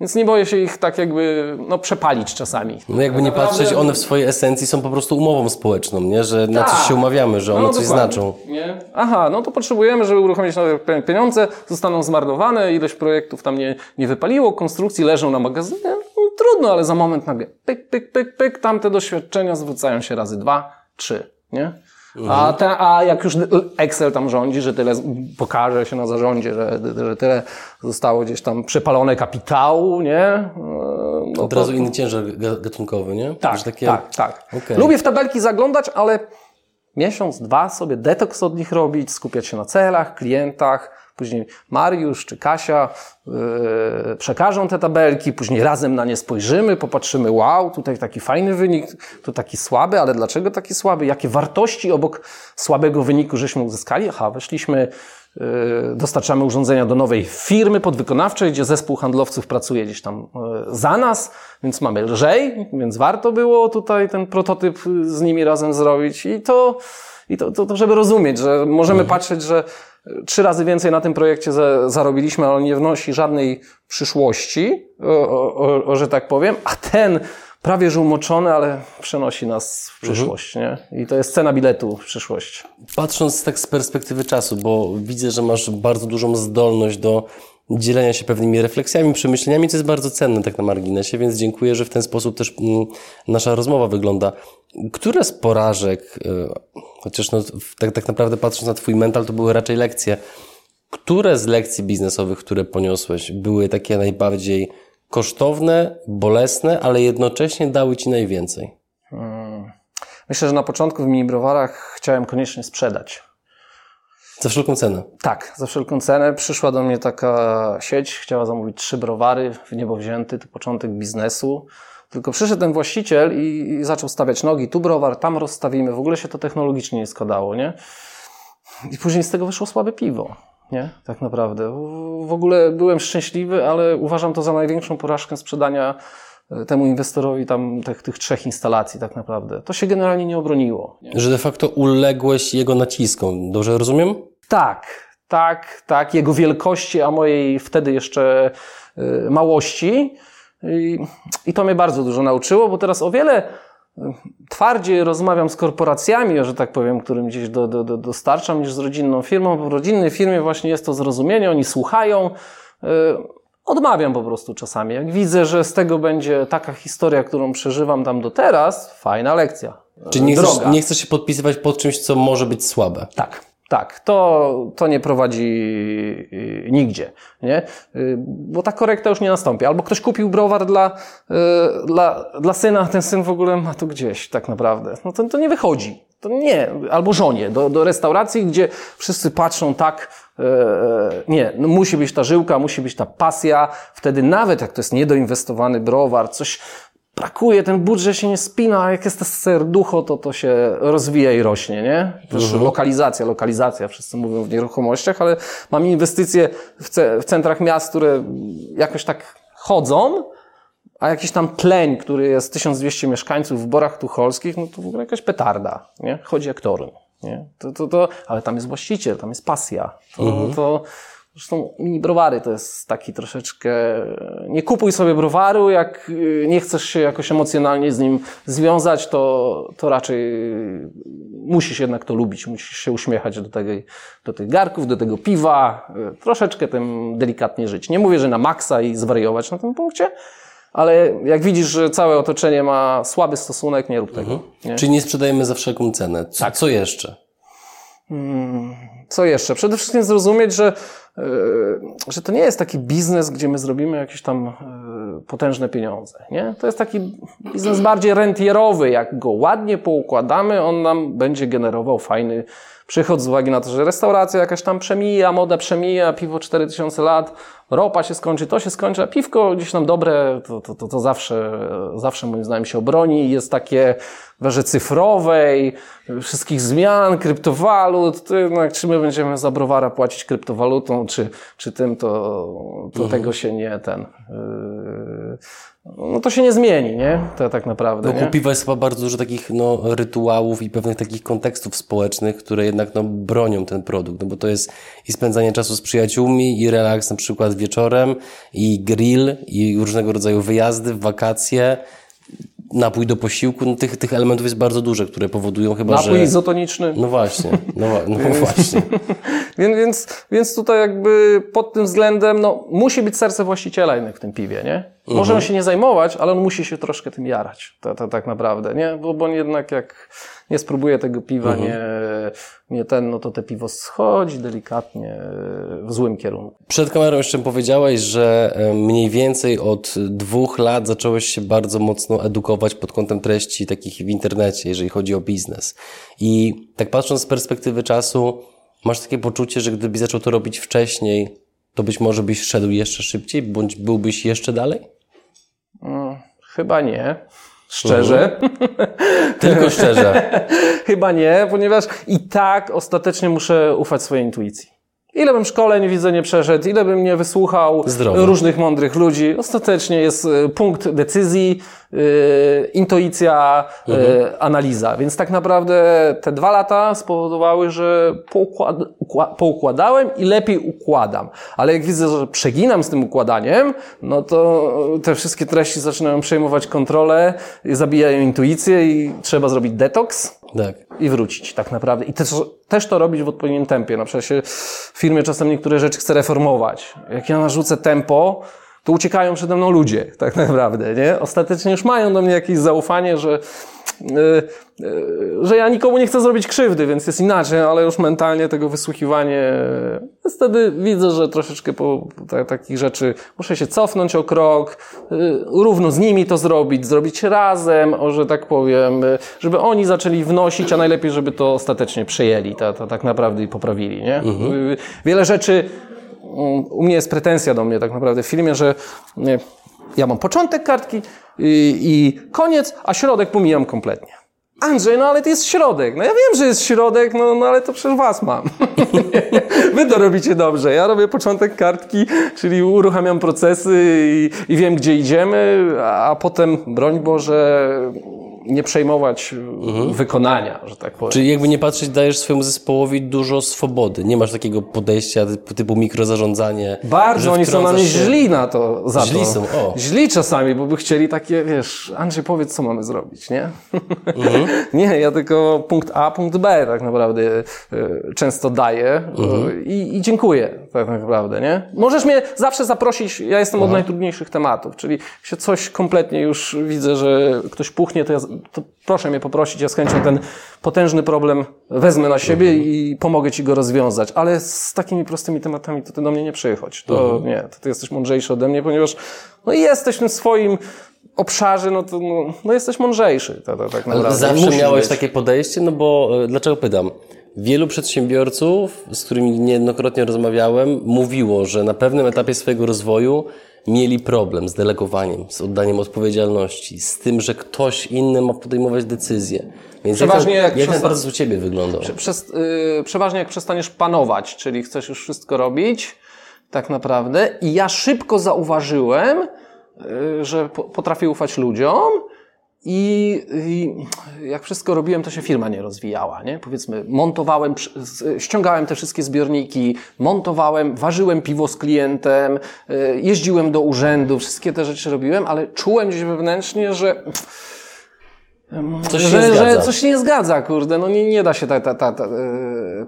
Więc nie boję się ich tak jakby no, przepalić czasami. No jakby nie Naprawdę- patrzeć, one w swojej esencji są po prostu umową społeczną, nie? Że na coś Tak. się umawiamy, że one No, coś znaczą. Nie? Aha, no to potrzebujemy, żeby uruchomić nowe pieniądze, zostaną zmarnowane, ileś projektów tam nie, nie wypaliło, konstrukcji leżą na magazynie, no, trudno, ale za moment nagle pyk, pyk, pyk, pyk, tamte doświadczenia zwracają się razy dwa, trzy, nie? A, te, a jak już Excel tam rządzi, że tyle pokaże się na zarządzie, że, że tyle zostało gdzieś tam przepalone kapitału, nie? No Od to... razu inny ciężar gatunkowy, nie? Tak, takie... tak, tak. Okay. Lubię w tabelki zaglądać, ale miesiąc, dwa sobie detoks od nich robić, skupiać się na celach, klientach, później Mariusz czy Kasia yy, przekażą te tabelki, później razem na nie spojrzymy, popatrzymy, wow, tutaj taki fajny wynik, tu taki słaby, ale dlaczego taki słaby? Jakie wartości obok słabego wyniku żeśmy uzyskali? Aha, weszliśmy yy, dostarczamy urządzenia do nowej firmy podwykonawczej, gdzie zespół handlowców pracuje gdzieś tam yy, za nas, więc mamy lżej, więc warto było tutaj ten prototyp z nimi razem zrobić i to, i to, to, to żeby rozumieć, że możemy mhm. patrzeć, że trzy razy więcej na tym projekcie za, zarobiliśmy, ale on nie wnosi żadnej przyszłości, że tak powiem, a ten prawie że umoczony, ale przenosi nas w mhm. przyszłość, mhm. nie? I to jest cena biletu w przyszłość. Patrząc tak z perspektywy czasu, bo widzę, że masz bardzo dużą zdolność do dzielenia się pewnymi refleksjami, przemyśleniami, co jest bardzo cenne tak na marginesie, więc dziękuję, że w ten sposób też mm, nasza rozmowa wygląda. Które z porażek, y, chociaż no, tak, tak naprawdę patrząc na Twój mental, to były raczej lekcje, które z lekcji biznesowych, które poniosłeś, były takie najbardziej kosztowne, bolesne, ale jednocześnie dały Ci najwięcej? Hmm. Myślę, że na początku w mini browarach chciałem koniecznie sprzedać za wszelką cenę? Tak, za wszelką cenę. Przyszła do mnie taka sieć, chciała zamówić trzy browary, w niebo wzięty, to początek biznesu. Tylko przyszedł ten właściciel i, i zaczął stawiać nogi, tu browar, tam rozstawimy. W ogóle się to technologicznie nie składało, nie? I później z tego wyszło słabe piwo, nie? Tak naprawdę. W ogóle byłem szczęśliwy, ale uważam to za największą porażkę sprzedania temu inwestorowi tam tych, tych trzech instalacji tak naprawdę. To się generalnie nie obroniło. Nie? Że de facto uległeś jego naciskom, dobrze rozumiem? Tak, tak, tak, jego wielkości, a mojej wtedy jeszcze y, małości. I, I, to mnie bardzo dużo nauczyło, bo teraz o wiele y, twardziej rozmawiam z korporacjami, że tak powiem, którym gdzieś do, do, do, dostarczam, niż z rodzinną firmą. W rodzinnej firmie właśnie jest to zrozumienie, oni słuchają. Odmawiam po prostu czasami. Jak widzę, że z tego będzie taka historia, którą przeżywam tam do teraz, fajna lekcja. Czyli nie chcesz, nie chcesz się podpisywać pod czymś, co może być słabe. Tak. Tak, to, to nie prowadzi y, nigdzie, nie? Y, bo ta korekta już nie nastąpi. Albo ktoś kupił browar dla, y, dla, dla syna, a ten syn w ogóle ma to gdzieś tak naprawdę. No to, to nie wychodzi. To nie. Albo żonie, do, do restauracji, gdzie wszyscy patrzą tak, nie, no musi być ta żyłka, musi być ta pasja. Wtedy nawet jak to jest niedoinwestowany browar, coś, brakuje, ten budżet się nie spina, a jak jest to serducho, to to się rozwija i rośnie, nie? Też mhm. lokalizacja, lokalizacja, wszyscy mówią w nieruchomościach, ale mam inwestycje w, ce w centrach miast, które jakoś tak chodzą, a jakiś tam tleń, który jest 1200 mieszkańców w Borach Tucholskich, no to w ogóle jakaś petarda, nie? Chodzi jak torun, nie? To, to, to, ale tam jest właściciel, tam jest pasja. To, mhm. to Zresztą mini browary to jest taki troszeczkę. Nie kupuj sobie browaru, jak y, nie chcesz się jakoś emocjonalnie z nim związać, to, to raczej musisz jednak to lubić, musisz się uśmiechać do, tej, do tych garków, do tego piwa, y, troszeczkę tym delikatnie żyć. Nie mówię, że na maksa i zwariować na tym punkcie, ale jak widzisz, że całe otoczenie ma słaby stosunek, nie rób tego. Mhm. Nie? Czyli nie sprzedajemy za wszelką cenę. Co, tak. co jeszcze? Hmm, co jeszcze? Przede wszystkim zrozumieć, że E, że to nie jest taki biznes, gdzie my zrobimy jakieś tam e, potężne pieniądze. Nie? To jest taki biznes bardziej rentierowy. Jak go ładnie poukładamy, on nam będzie generował fajny przychód z uwagi na to, że restauracja jakaś tam przemija, moda przemija, piwo 4000 lat, ropa się skończy, to się skończy, a piwko gdzieś tam dobre, to, to, to, to zawsze, zawsze moim zdaniem się obroni. Jest takie w erze cyfrowej, wszystkich zmian, kryptowalut, to jednak czy my będziemy za browara płacić kryptowalutą, czy, czy tym, to, to mhm. tego się nie ten... Yy, no to się nie zmieni, nie? To tak naprawdę. Wokół piwa jest chyba bardzo dużo takich no, rytuałów i pewnych takich kontekstów społecznych, które jednak no, bronią ten produkt, no bo to jest i spędzanie czasu z przyjaciółmi, i relaks na przykład wieczorem, i grill, i różnego rodzaju wyjazdy, wakacje, napój do posiłku, no, tych, tych elementów jest bardzo dużo, które powodują chyba, napój że... Napój izotoniczny. No właśnie, no, no właśnie. więc, więc, więc tutaj jakby pod tym względem, no musi być serce właściciela jednak w tym piwie, nie? Może on się nie zajmować, ale on musi się troszkę tym jarać, to, to tak naprawdę, nie? Bo, bo on jednak jak nie spróbuje tego piwa, nie, nie ten, no to te piwo schodzi delikatnie w złym kierunku. Przed kamerą jeszcze powiedziałeś, że e, mniej więcej od dwóch lat zacząłeś się bardzo mocno edukować pod kątem treści takich w internecie, jeżeli chodzi o biznes. I tak patrząc z perspektywy czasu, masz takie poczucie, że gdybyś zaczął to robić wcześniej, to być może byś szedł jeszcze szybciej, bądź byłbyś jeszcze dalej? Chyba nie. Szczerze. Tylko szczerze. Chyba nie, ponieważ i tak ostatecznie muszę ufać swojej intuicji. Ile bym szkoleń widzę nie przeszedł, ile bym nie wysłuchał Zdrowo. różnych mądrych ludzi, ostatecznie jest y, punkt decyzji, intuicja, yy, analiza. Więc tak naprawdę te dwa lata spowodowały, że poukład, ukła- poukładałem i lepiej układam. Ale jak widzę, że przeginam z tym układaniem, no to te wszystkie treści zaczynają przejmować kontrolę, zabijają intuicję i trzeba zrobić detoks Tak. i wrócić tak naprawdę. I też, też to robić w odpowiednim tempie. Na przykład się w firmie czasem niektóre rzeczy chcę reformować. Jak ja narzucę tempo, to uciekają przede mną ludzie, tak naprawdę, nie? Ostatecznie już mają do mnie jakieś zaufanie, że, yy, yy, że ja nikomu nie chcę zrobić krzywdy, więc jest inaczej, ale już mentalnie tego wysłuchiwanie, yy, wtedy widzę, że troszeczkę po ta, takich rzeczy muszę się cofnąć o krok, yy, równo z nimi to zrobić, zrobić razem, o, że tak powiem, żeby oni zaczęli wnosić, a najlepiej, żeby to ostatecznie przejęli, to, to tak naprawdę i poprawili, nie? Yy, Wiele rzeczy u mnie jest pretensja do mnie tak naprawdę w filmie, że ja mam początek kartki i, i koniec, a środek pomijam kompletnie. Andrzej, no ale to jest środek. No ja wiem, że jest środek, no, no ale to przecież was mam. Wy to robicie dobrze. Ja robię początek kartki, czyli uruchamiam procesy i, i wiem, gdzie idziemy, a potem, broń Boże, nie przejmować wykonania, że tak powiem. Czyli jakby nie patrzeć, dajesz swojemu zespołowi dużo swobody. Nie masz takiego podejścia typu, mikrozarządzanie. Bardzo, oni są na mnie się- źli na to, za Źli to. są, o. Źli czasami, bo by chcieli takie, wiesz, Andrzej, powiedz, co mamy zrobić, nie? Mhm. nie, ja tylko punkt A, punkt B tak naprawdę y, często daję Mhm. y, i, i dziękuję tak naprawdę, nie? Możesz mnie zawsze zaprosić, ja jestem Mhm. od najtrudniejszych tematów, czyli się coś kompletnie już widzę, że ktoś puchnie, to, ja, to proszę mnie poprosić, ja z chęcią ten potężny problem wezmę na siebie Mhm. i pomogę ci go rozwiązać, ale z takimi prostymi tematami to ty do mnie nie przychodź. To Mhm. nie, to ty jesteś mądrzejszy ode mnie, ponieważ no jesteś w tym swoim obszarze, no to no, no jesteś mądrzejszy. To, to, tak Ale naprawdę. zawsze Musisz miałeś być. takie podejście, no bo e, dlaczego pytam? Wielu przedsiębiorców, z którymi niejednokrotnie rozmawiałem, mówiło, że na pewnym etapie swojego rozwoju mieli problem z delegowaniem, z oddaniem odpowiedzialności, z tym, że ktoś inny ma podejmować decyzje. Więc Przeważnie jak, jak ten, jak ten proces u Ciebie wyglądał? Przez, yy, przeważnie jak przestaniesz panować, czyli chcesz już wszystko robić, tak naprawdę. I ja szybko zauważyłem, yy, że po, potrafię ufać ludziom. I, I jak wszystko robiłem, to się firma nie rozwijała, nie? Powiedzmy, montowałem, ściągałem te wszystkie zbiorniki, montowałem, ważyłem piwo z klientem, yy, jeździłem do urzędu, wszystkie te rzeczy robiłem, ale czułem gdzieś wewnętrznie, że Coś się że, nie że zgadza. coś się nie zgadza, kurde, no nie, nie da się tak, tak, tak, tak,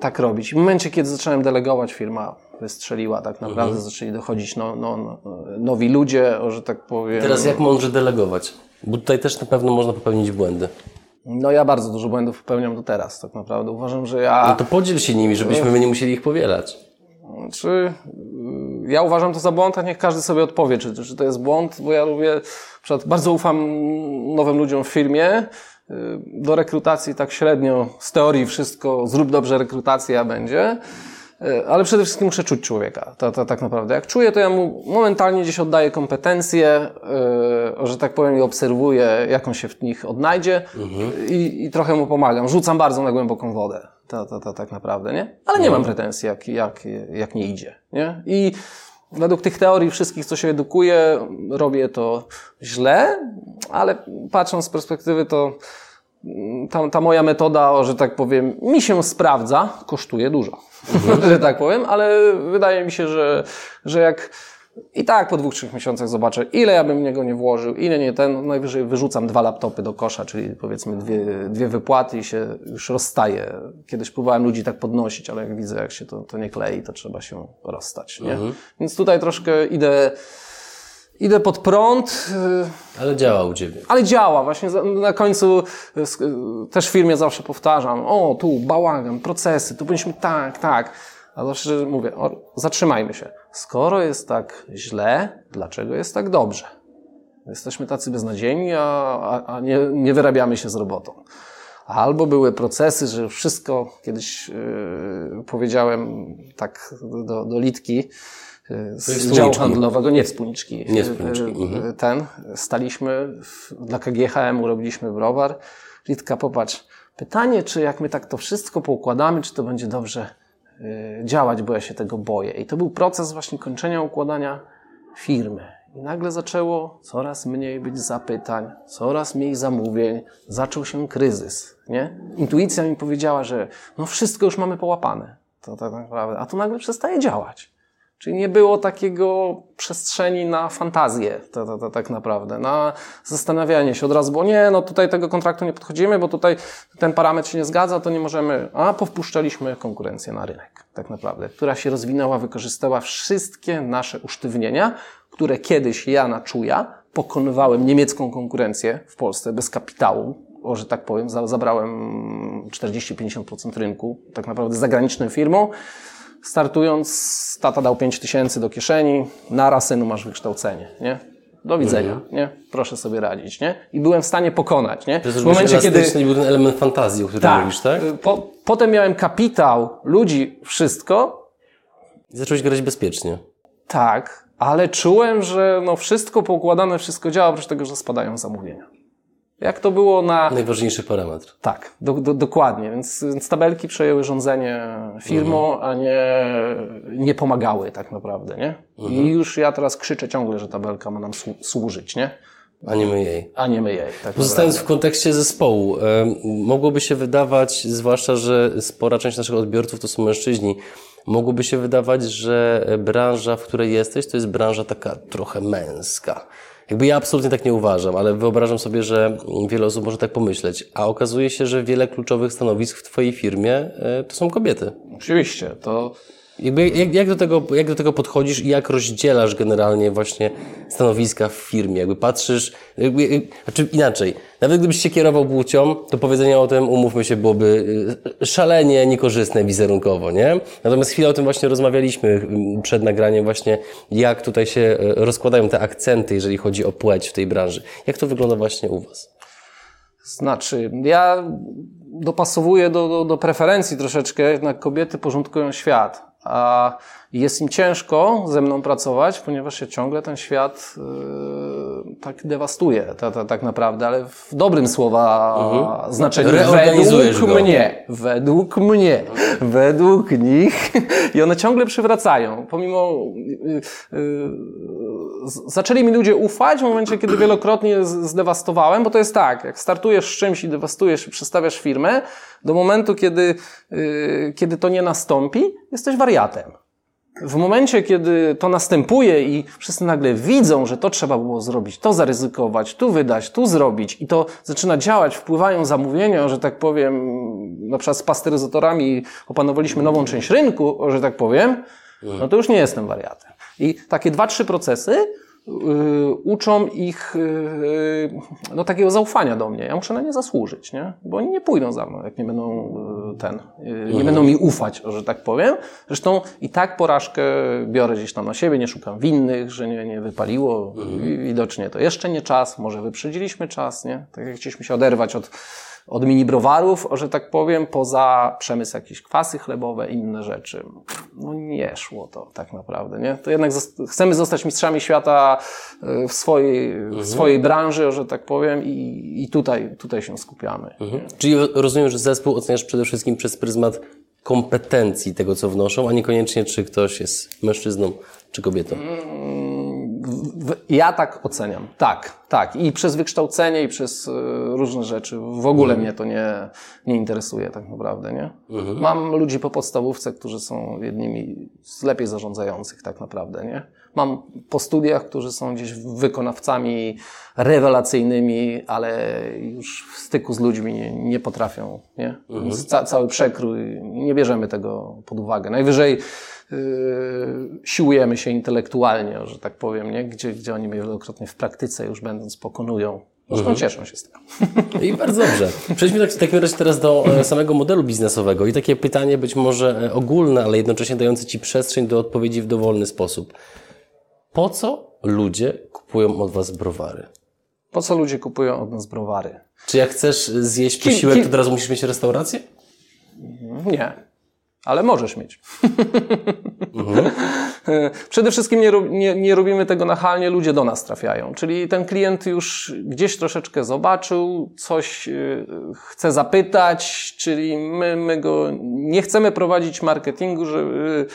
tak robić. W momencie, kiedy zacząłem delegować, firma wystrzeliła tak naprawdę, Mhm. zaczęli dochodzić no, no, no, nowi ludzie, że tak powiem. Teraz jak mądrze delegować? Bo tutaj też na pewno można popełnić błędy. No ja bardzo dużo błędów popełniam do teraz, tak naprawdę. Uważam, że ja... No to podziel się nimi, żebyśmy my nie musieli ich powielać. Czy y, ja uważam to za błąd, a niech każdy sobie odpowie, czy, czy to jest błąd, bo ja lubię, na przykład bardzo ufam nowym ludziom w firmie, y, do rekrutacji tak średnio, z teorii wszystko, zrób dobrze rekrutacja będzie, ale przede wszystkim muszę czuć człowieka, to, to tak naprawdę. Jak czuję, to ja mu momentalnie gdzieś oddaję kompetencje, y, że tak powiem i obserwuję, jak on się w nich odnajdzie i, i trochę mu pomagam. Rzucam bardzo na głęboką wodę. To, to, to tak naprawdę, nie? Ale nie mam pretensji, jak, jak, jak nie idzie, nie? I według tych teorii wszystkich, co się edukuję, robię to źle, ale patrząc z perspektywy, to ta, ta moja metoda, że tak powiem, mi się sprawdza, kosztuje dużo, że tak powiem, ale wydaje mi się, że, że jak i tak po dwóch, trzech miesiącach zobaczę, ile ja bym w niego nie włożył, ile nie ten, najwyżej wyrzucam dwa laptopy do kosza, czyli powiedzmy dwie, dwie wypłaty i się już rozstaję. Kiedyś próbowałem ludzi tak podnosić, ale jak widzę, jak się to, to nie klei, to trzeba się rozstać, nie? Więc tutaj troszkę idę idę pod prąd, y, Ale działa u Ciebie. ale działa. Właśnie na końcu sk- y, też w firmie zawsze powtarzam, o tu bałagan, procesy, tu powinniśmy tak, tak. A zawsze mówię, o, zatrzymajmy się. Skoro jest tak źle, dlaczego jest tak dobrze? Jesteśmy tacy beznadziejni, a, a, a nie, nie wyrabiamy się z robotą. Albo były procesy, że wszystko, kiedyś yy, powiedziałem tak do, do Litki, z działu handlowego, nie wspólniczki, Nie wspólniczki, yy, mhm. ten, staliśmy, w, dla KGHM robiliśmy browar. Litka, popatrz, pytanie, czy jak my tak to wszystko poukładamy, czy to będzie dobrze yy, działać, bo ja się tego boję. I to był proces właśnie kończenia układania firmy. I nagle zaczęło coraz mniej być zapytań, coraz mniej zamówień, zaczął się kryzys. Nie? Intuicja mi powiedziała, że no wszystko już mamy połapane. To tak naprawdę. A to nagle przestaje działać. Czyli nie było takiego przestrzeni na fantazję, to, to, to tak naprawdę, na zastanawianie się od razu, bo nie, no tutaj tego kontraktu nie podchodzimy, bo tutaj ten parametr się nie zgadza, to nie możemy, a powpuszczaliśmy konkurencję na rynek, tak naprawdę, która się rozwinęła, wykorzystała wszystkie nasze usztywnienia, które kiedyś ja na czuja pokonywałem niemiecką konkurencję w Polsce bez kapitału, o, że tak powiem, za- zabrałem 40-50% rynku, tak naprawdę zagranicznym firmom, startując, tata dał 5 tysięcy do kieszeni, nara synu masz wykształcenie, nie? Do widzenia, nie? Proszę sobie radzić, nie? I byłem w stanie pokonać, nie? To w momencie, kiedy... kiedy... był ten element fantazji, o którym Tak, mówisz, tak? Po, potem miałem kapitał, ludzi, wszystko, I zacząłeś grać bezpiecznie. tak, ale czułem, że no wszystko poukładane, wszystko działa, oprócz tego, że spadają zamówienia. Jak to było na... Najważniejszy parametr. Tak, do, do, dokładnie. Więc, więc tabelki przejęły rządzenie firmą, a nie, nie pomagały tak naprawdę, nie? I już ja teraz krzyczę ciągle, że tabelka ma nam słu- służyć, nie? A nie my jej. A nie my jej. Tak Pozostając w kontekście zespołu, mogłoby się wydawać, zwłaszcza, że spora część naszych odbiorców to są mężczyźni, mogłoby się wydawać, że branża, w której jesteś, to jest branża taka trochę męska. Jakby ja absolutnie tak nie uważam, ale wyobrażam sobie, że wiele osób może tak pomyśleć. A okazuje się, że wiele kluczowych stanowisk w Twojej firmie e, to są kobiety. Oczywiście, to Jakby jak, jak, do tego, jak do tego podchodzisz i jak rozdzielasz generalnie właśnie stanowiska w firmie? Jakby patrzysz, jakby, jak- znaczy inaczej, nawet gdybyś się kierował płcią, to powiedzenie o tym, umówmy się, byłoby y, szalenie niekorzystne wizerunkowo, nie? Natomiast chwilę o tym właśnie rozmawialiśmy y, przed nagraniem właśnie, jak tutaj się y, rozkładają te akcenty, jeżeli chodzi o płeć w tej branży. Jak to wygląda właśnie u Was? znaczy, ja dopasowuję do, do, do preferencji troszeczkę, jednak kobiety porządkują świat, uh, a jest im ciężko ze mną pracować, ponieważ się ciągle ten świat yy, tak dewastuje, ta, ta, tak naprawdę, ale w dobrym słowa znaczeniu. Reorganizujesz według go. mnie, według mnie, według nich i one ciągle przywracają, pomimo yy, yy, zaczęli mi ludzie ufać w momencie, kiedy wielokrotnie zdewastowałem, bo to jest tak, jak startujesz z czymś i dewastujesz i przestawiasz firmę, do momentu, kiedy, yy, kiedy to nie nastąpi, jesteś wariatem. W momencie, kiedy to następuje i wszyscy nagle widzą, że to trzeba było zrobić, to zaryzykować, tu wydać, tu zrobić i to zaczyna działać, wpływają zamówienia, że tak powiem, na przykład z pasteryzatorami opanowaliśmy nową część rynku, że tak powiem, no to już nie jestem wariatem. I takie dwa, trzy procesy uczą ich yy, no, takiego zaufania do mnie. Ja muszę na nie zasłużyć, nie? Bo oni nie pójdą za mną, jak nie będą ten, nie będą mi ufać, że tak powiem. Zresztą i tak porażkę biorę gdzieś tam na siebie, nie szukam winnych, że nie, nie wypaliło. I Widocznie to jeszcze nie czas, może wyprzedziliśmy czas, nie? Tak jak chcieliśmy się oderwać od od mini browarów, że tak powiem, poza przemysł jakieś kwasy chlebowe, inne rzeczy. No nie szło to tak naprawdę, nie? To jednak chcemy zostać mistrzami świata y, w swojej, w swojej branży, że tak powiem i, i tutaj, tutaj się skupiamy. Czyli rozumiem, że zespół oceniasz przede wszystkim przez pryzmat kompetencji tego, co wnoszą, a niekoniecznie czy ktoś jest mężczyzną czy kobietą. W- Ja tak oceniam. Tak, tak. I przez wykształcenie, i przez y, różne rzeczy. W ogóle mnie to nie, nie interesuje tak naprawdę, nie? Mam ludzi po podstawówce, którzy są jednymi z lepiej zarządzających tak naprawdę, nie? Mam po studiach, którzy są gdzieś wykonawcami rewelacyjnymi, ale już w styku z ludźmi nie, nie potrafią, nie? Mhm. Ca, cały przekrój, nie bierzemy tego pod uwagę. Najwyżej siłujemy się intelektualnie, że tak powiem, nie? Gdzie, gdzie oni wielokrotnie w praktyce już będąc pokonują. Zresztą cieszą się z tego. I bardzo dobrze. Przejdźmy tak, w takim razie teraz do e, samego modelu biznesowego i takie pytanie być może e, ogólne, ale jednocześnie dające Ci przestrzeń do odpowiedzi w dowolny sposób. Po co ludzie kupują od Was browary? Po co ludzie kupują od nas browary? Czy jak chcesz zjeść Kim- posiłek, kim- to teraz musisz mieć restaurację? Nie. Ale możesz mieć. Przede wszystkim nie, nie, nie robimy tego nachalnie, ludzie do nas trafiają. Czyli ten klient już gdzieś troszeczkę zobaczył, coś y, chce zapytać, czyli my, my go nie chcemy prowadzić marketingu, żeby,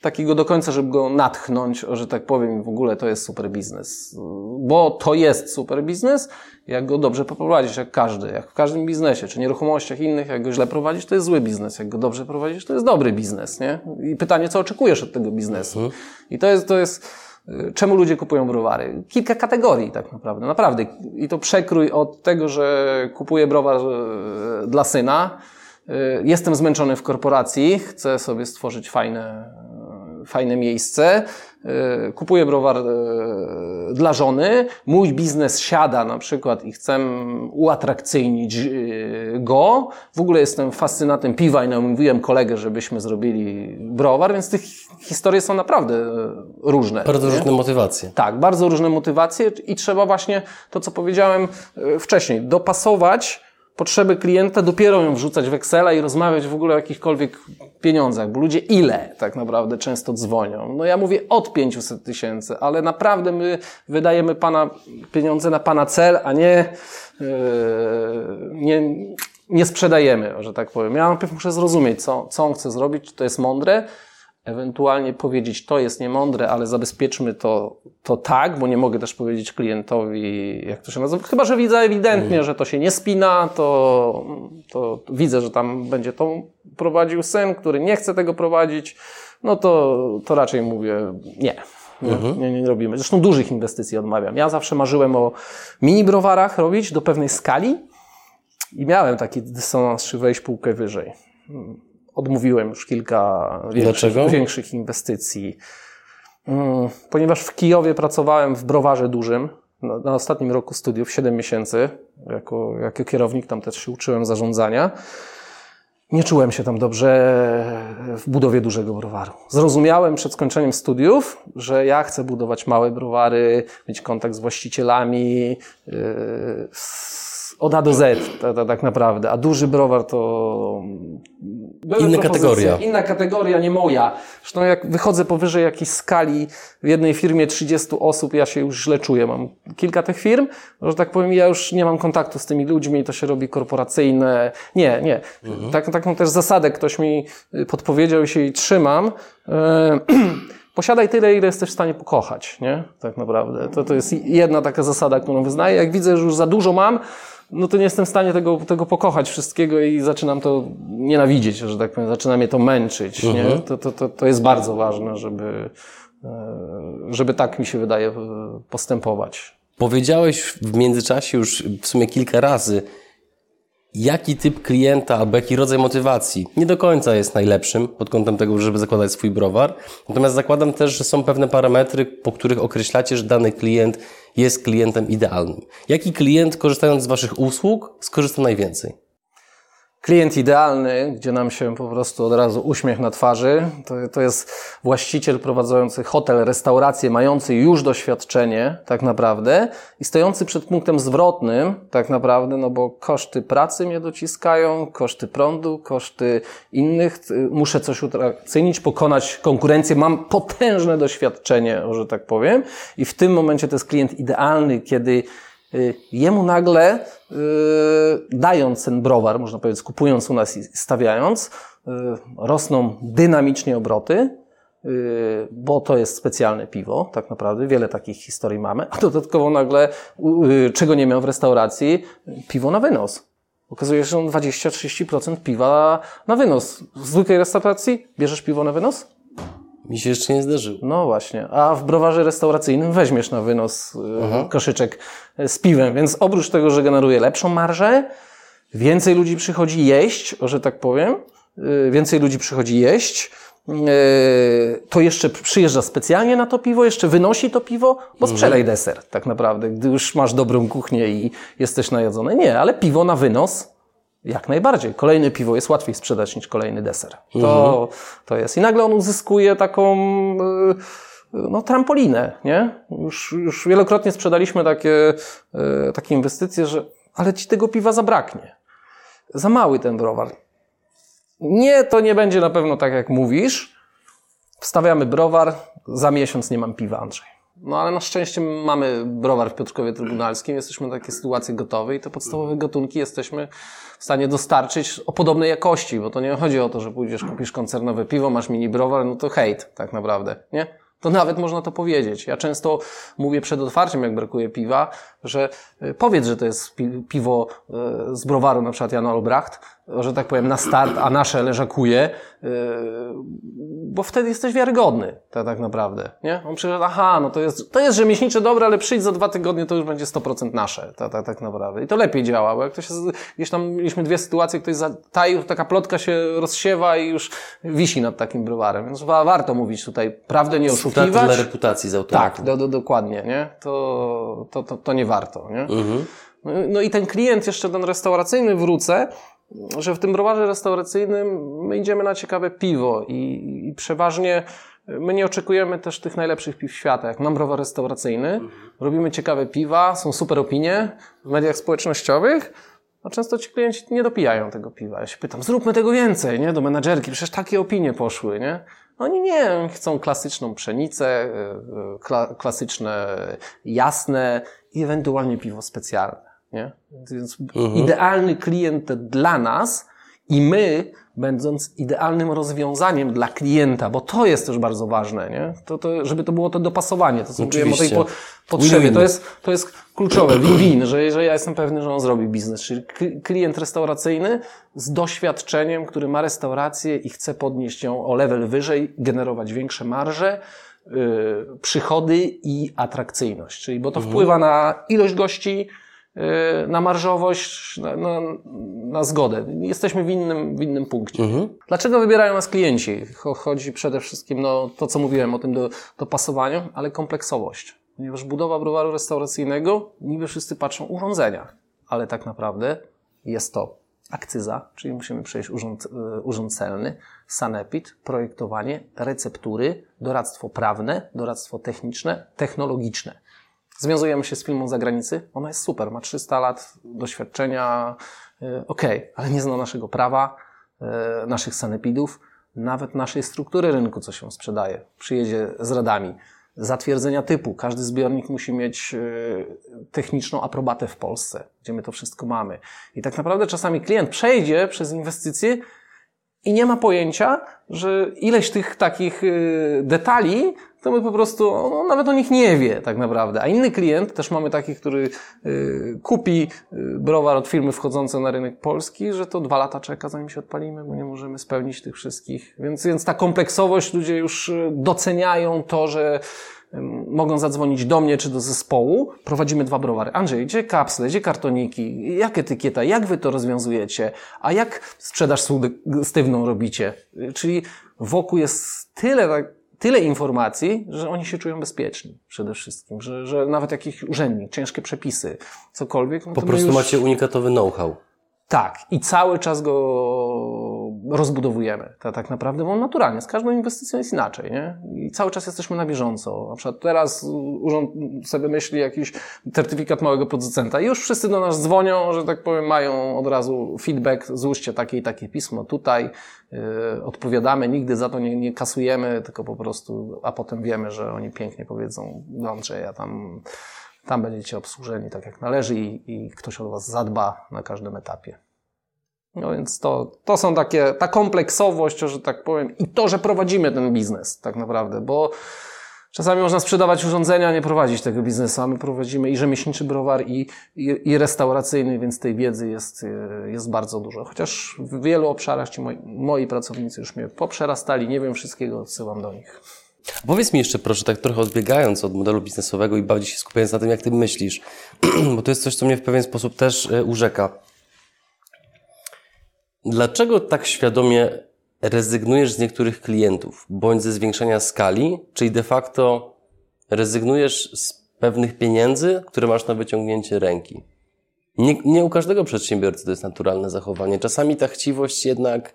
takiego do końca, żeby go natchnąć, o, że tak powiem, w ogóle to jest super biznes. Bo to jest super biznes, jak go dobrze poprowadzić, jak każdy, jak w każdym biznesie, czy nieruchomościach innych, jak go źle prowadzić, to jest zły biznes, jak go dobrze prowadzisz, to jest dobry biznes, nie? I pytanie, co oczekujesz od tego biznesu? I to jest, to jest, y, czemu ludzie kupują browary? Kilka kategorii tak naprawdę, naprawdę. I to przekrój od tego, że kupuję browar y, dla syna, y, jestem zmęczony w korporacji, chcę sobie stworzyć fajne, fajne miejsce, y, kupuję browar y, dla żony, mój biznes siada na przykład i chcę uatrakcyjnić y, go. W ogóle jestem fascynatem piwa i namówiłem kolegę, żebyśmy zrobili browar, więc tych historie są naprawdę różne. Bardzo nie? różne motywacje. Tak, bardzo różne motywacje i trzeba właśnie to, co powiedziałem e, wcześniej, dopasować potrzeby klienta, dopiero ją wrzucać w Excela i rozmawiać w ogóle o jakichkolwiek pieniądzach, bo ludzie ile tak naprawdę często dzwonią? No ja mówię od 500 tysięcy, ale naprawdę my wydajemy pana pieniądze na pana cel, a nie, yy, nie, nie sprzedajemy, że tak powiem. Ja najpierw muszę zrozumieć, co, co on chce zrobić, czy to jest mądre, ewentualnie powiedzieć, to jest niemądre, ale zabezpieczmy to, to tak, bo nie mogę też powiedzieć klientowi, jak to się nazywa. Chyba, że widzę ewidentnie, że to się nie spina, to, to widzę, że tam będzie to prowadził syn, który nie chce tego prowadzić, no to, to raczej mówię nie. Nie, nie, nie robimy. Zresztą dużych inwestycji odmawiam. Ja zawsze marzyłem o mini browarach robić do pewnej skali i miałem taki dysonans, czy wejść półkę wyżej odmówiłem już kilka większych, większych inwestycji. Mm, Ponieważ w Kijowie pracowałem w browarze dużym, na, na ostatnim roku studiów, 7 miesięcy, jako, jako kierownik, tam też się uczyłem zarządzania. Nie czułem się tam dobrze w budowie dużego browaru. Zrozumiałem przed skończeniem studiów, że ja chcę budować małe browary, mieć kontakt z właścicielami, yy, z- od A do Z, tak, tak, tak naprawdę. A duży browar to... Były Inna kategoria. Inna kategoria, nie moja. Zresztą jak wychodzę powyżej jakiejś skali w jednej firmie 30 osób, ja się już źle czuję. Mam kilka tych firm, że tak powiem, ja już nie mam kontaktu z tymi ludźmi, to się robi korporacyjne. Nie, nie. Tak, taką też zasadę ktoś mi y, podpowiedział i się jej trzymam. E, Posiadaj tyle, ile jesteś w stanie pokochać, nie? Tak naprawdę. To, to jest jedna taka zasada, którą wyznaję. Jak widzę, że już za dużo mam, no to nie jestem w stanie tego, tego pokochać wszystkiego i zaczynam to nienawidzieć, że tak powiem, zaczyna mnie to męczyć, nie? To, to, to, to jest bardzo ważne, żeby, e, żeby tak mi się wydaje e, postępować. Powiedziałeś w międzyczasie już w sumie kilka razy, jaki typ klienta albo jaki rodzaj motywacji nie do końca jest najlepszym pod kątem tego, żeby zakładać swój browar. Natomiast zakładam też, że są pewne parametry, po których określacie, że dany klient jest klientem idealnym. Jaki klient, korzystając z Waszych usług, skorzysta najwięcej? Klient idealny, gdzie nam się po prostu od razu uśmiech na twarzy, to, to jest właściciel prowadzący hotel, restaurację, mający już doświadczenie, tak naprawdę, i stojący przed punktem zwrotnym, tak naprawdę, no bo koszty pracy mnie dociskają, koszty prądu, koszty innych, muszę coś utrakcyjnić, pokonać konkurencję, mam potężne doświadczenie, że tak powiem, i w tym momencie to jest klient idealny, kiedy jemu nagle, y, dając ten browar, można powiedzieć, kupując u nas i stawiając, y, rosną dynamicznie obroty, y, bo to jest specjalne piwo, tak naprawdę. Wiele takich historii mamy. A dodatkowo nagle, y, czego nie miał w restauracji, piwo na wynos. Okazuje się, że on 20-30% piwa na wynos. W zwykłej restauracji bierzesz piwo na wynos? Mi się jeszcze nie zdarzyło. No właśnie. A w browarze restauracyjnym weźmiesz na wynos y, koszyczek y, z piwem, więc oprócz tego, że generuje lepszą marżę, więcej ludzi przychodzi jeść, o, że tak powiem, y, więcej ludzi przychodzi jeść, to jeszcze przyjeżdża specjalnie na to piwo, jeszcze wynosi to piwo, bo sprzedaj deser tak naprawdę, gdy już masz dobrą kuchnię i jesteś najedzony. Nie, ale piwo na wynos jak najbardziej. Kolejne piwo jest łatwiej sprzedać niż kolejny deser. To, to jest. I nagle on uzyskuje taką y, no, trampolinę, nie? Już, już wielokrotnie sprzedaliśmy takie, y, takie inwestycje, że ale ci tego piwa zabraknie. Za mały ten browar. Nie, to nie będzie na pewno tak, jak mówisz. Wstawiamy browar, za miesiąc nie mam piwa, Andrzej. No ale na szczęście mamy browar w Piotrkowie Trybunalskim, jesteśmy na takie sytuacje gotowe i te podstawowe gatunki jesteśmy w stanie dostarczyć o podobnej jakości, bo to nie chodzi o to, że pójdziesz, kupisz koncernowe piwo, masz mini browar, no to hejt tak naprawdę, nie? To nawet można to powiedzieć. Ja często mówię przed otwarciem, jak brakuje piwa, że y, powiedz, że to jest pi- piwo y, z browaru, na przykład Jan Olbracht, że tak powiem, na start, a nasze leżakuje, y, bo wtedy jesteś wiarygodny, tak, tak naprawdę, nie? On przyszedł, aha, no to jest, to jest rzemieślnicze dobre, ale przyjdź za dwa tygodnie, to już będzie 100% nasze, tak, tak, tak naprawdę. I to lepiej działa, bo jak z- gdzieś tam mieliśmy dwie sytuacje, ktoś zataił, taka plotka się rozsiewa i już wisi nad takim browarem, więc wa- warto mówić tutaj prawdę, nie Straty dla oszukiwać. reputacji z autorytetu. Tak, do, do, dokładnie, nie? To, to, to, to nie warto, nie? No, no i ten klient jeszcze ten restauracyjny wrócę, że w tym browarze restauracyjnym my idziemy na ciekawe piwo i, i przeważnie my nie oczekujemy też tych najlepszych piw świata. Jak mam browar restauracyjny, robimy ciekawe piwa, są super opinie w mediach społecznościowych, a często ci klienci nie dopijają tego piwa. Ja się pytam, zróbmy tego więcej, nie? Do menadżerki, przecież takie opinie poszły, nie? Oni nie, chcą klasyczną pszenicę, yy, kla, klasyczne, jasne i ewentualnie piwo specjalne, nie? Więc idealny klient dla nas i my, będąc idealnym rozwiązaniem dla klienta, bo to jest też bardzo ważne, nie? To, to, żeby to było to dopasowanie, to co mówiłem o tej po, potrzebie, to jest, to jest kluczowe, win-win, że, że ja jestem pewny, że on zrobi biznes, czyli kli- klient restauracyjny z doświadczeniem, który ma restaurację i chce podnieść ją o level wyżej, generować większe marże, yy, przychody i atrakcyjność, czyli bo to wpływa na ilość gości, na marżowość, na, na, na zgodę. Jesteśmy w innym, w innym punkcie. Dlaczego wybierają nas klienci? Cho- Chodzi przede wszystkim, no, to co mówiłem o tym do, dopasowaniu, ale kompleksowość. Ponieważ budowa browaru restauracyjnego, niby wszyscy patrzą urządzenia, ale tak naprawdę jest to akcyza, czyli musimy przejść urząd, y, urząd celny, sanepid, projektowanie, receptury, doradztwo prawne, doradztwo techniczne, technologiczne. Związujemy się z firmą z zagranicy, ona jest super, ma 300 lat doświadczenia, y, okej, ale nie zna naszego prawa, y, naszych sanepidów, nawet naszej struktury rynku, co się sprzedaje. Przyjedzie z radami. Zatwierdzenia typu. Każdy zbiornik musi mieć y, techniczną aprobatę w Polsce, gdzie my to wszystko mamy. I tak naprawdę czasami klient przejdzie przez inwestycje i nie ma pojęcia, że ileś tych takich detali, to my po prostu, on nawet o nich nie wie tak naprawdę. A inny klient, też mamy taki, który y, kupi y, browar od firmy wchodzącej na rynek polski, że to dwa lata czeka, zanim się odpalimy, bo nie możemy spełnić tych wszystkich. Więc, więc ta kompleksowość, ludzie już y, doceniają to, że mogą zadzwonić do mnie czy do zespołu. Prowadzimy dwa browary. Andrzej, gdzie kapsle, gdzie kartoniki, jak etykieta, jak wy to rozwiązujecie, a jak sprzedaż sugestywną robicie? Czyli wokół jest tyle, tak- tyle informacji, że oni się czują bezpieczni przede wszystkim, że, że nawet jakiś urzędnik, ciężkie przepisy, cokolwiek. No Po prostu już... macie unikatowy know-how. Tak, i cały czas go rozbudowujemy, tak, tak naprawdę, bo naturalnie, z każdą inwestycją jest inaczej, nie? I cały czas jesteśmy na bieżąco. Na przykład teraz urząd sobie myśli jakiś certyfikat małego producenta i już wszyscy do nas dzwonią, że tak powiem, mają od razu feedback, złóżcie takie i takie pismo tutaj, yy, odpowiadamy, nigdy za to nie, nie kasujemy, tylko po prostu, a potem wiemy, że oni pięknie powiedzą Andrzeja tam, tam będziecie obsłużeni tak jak należy i, i ktoś o was zadba na każdym etapie. No więc to, to są takie, ta kompleksowość, że tak powiem, i to, że prowadzimy ten biznes tak naprawdę, bo Czasami można sprzedawać urządzenia, nie prowadzić tego biznesu, a my prowadzimy i rzemieślniczy browar, i, i, i restauracyjny, więc tej wiedzy jest, e, jest bardzo dużo. Chociaż w wielu obszarach ci moi, moi pracownicy już mnie poprzerastali, nie wiem wszystkiego, odsyłam do nich. Powiedz mi jeszcze proszę, tak trochę odbiegając od modelu biznesowego i bardziej się skupiając na tym, jak ty myślisz, bo to jest coś, co mnie w pewien sposób też e, urzeka. Dlaczego tak świadomie rezygnujesz z niektórych klientów, bądź ze zwiększenia skali, czyli de facto rezygnujesz z pewnych pieniędzy, które masz na wyciągnięcie ręki? Nie, nie u każdego przedsiębiorcy to jest naturalne zachowanie. Czasami ta chciwość jednak,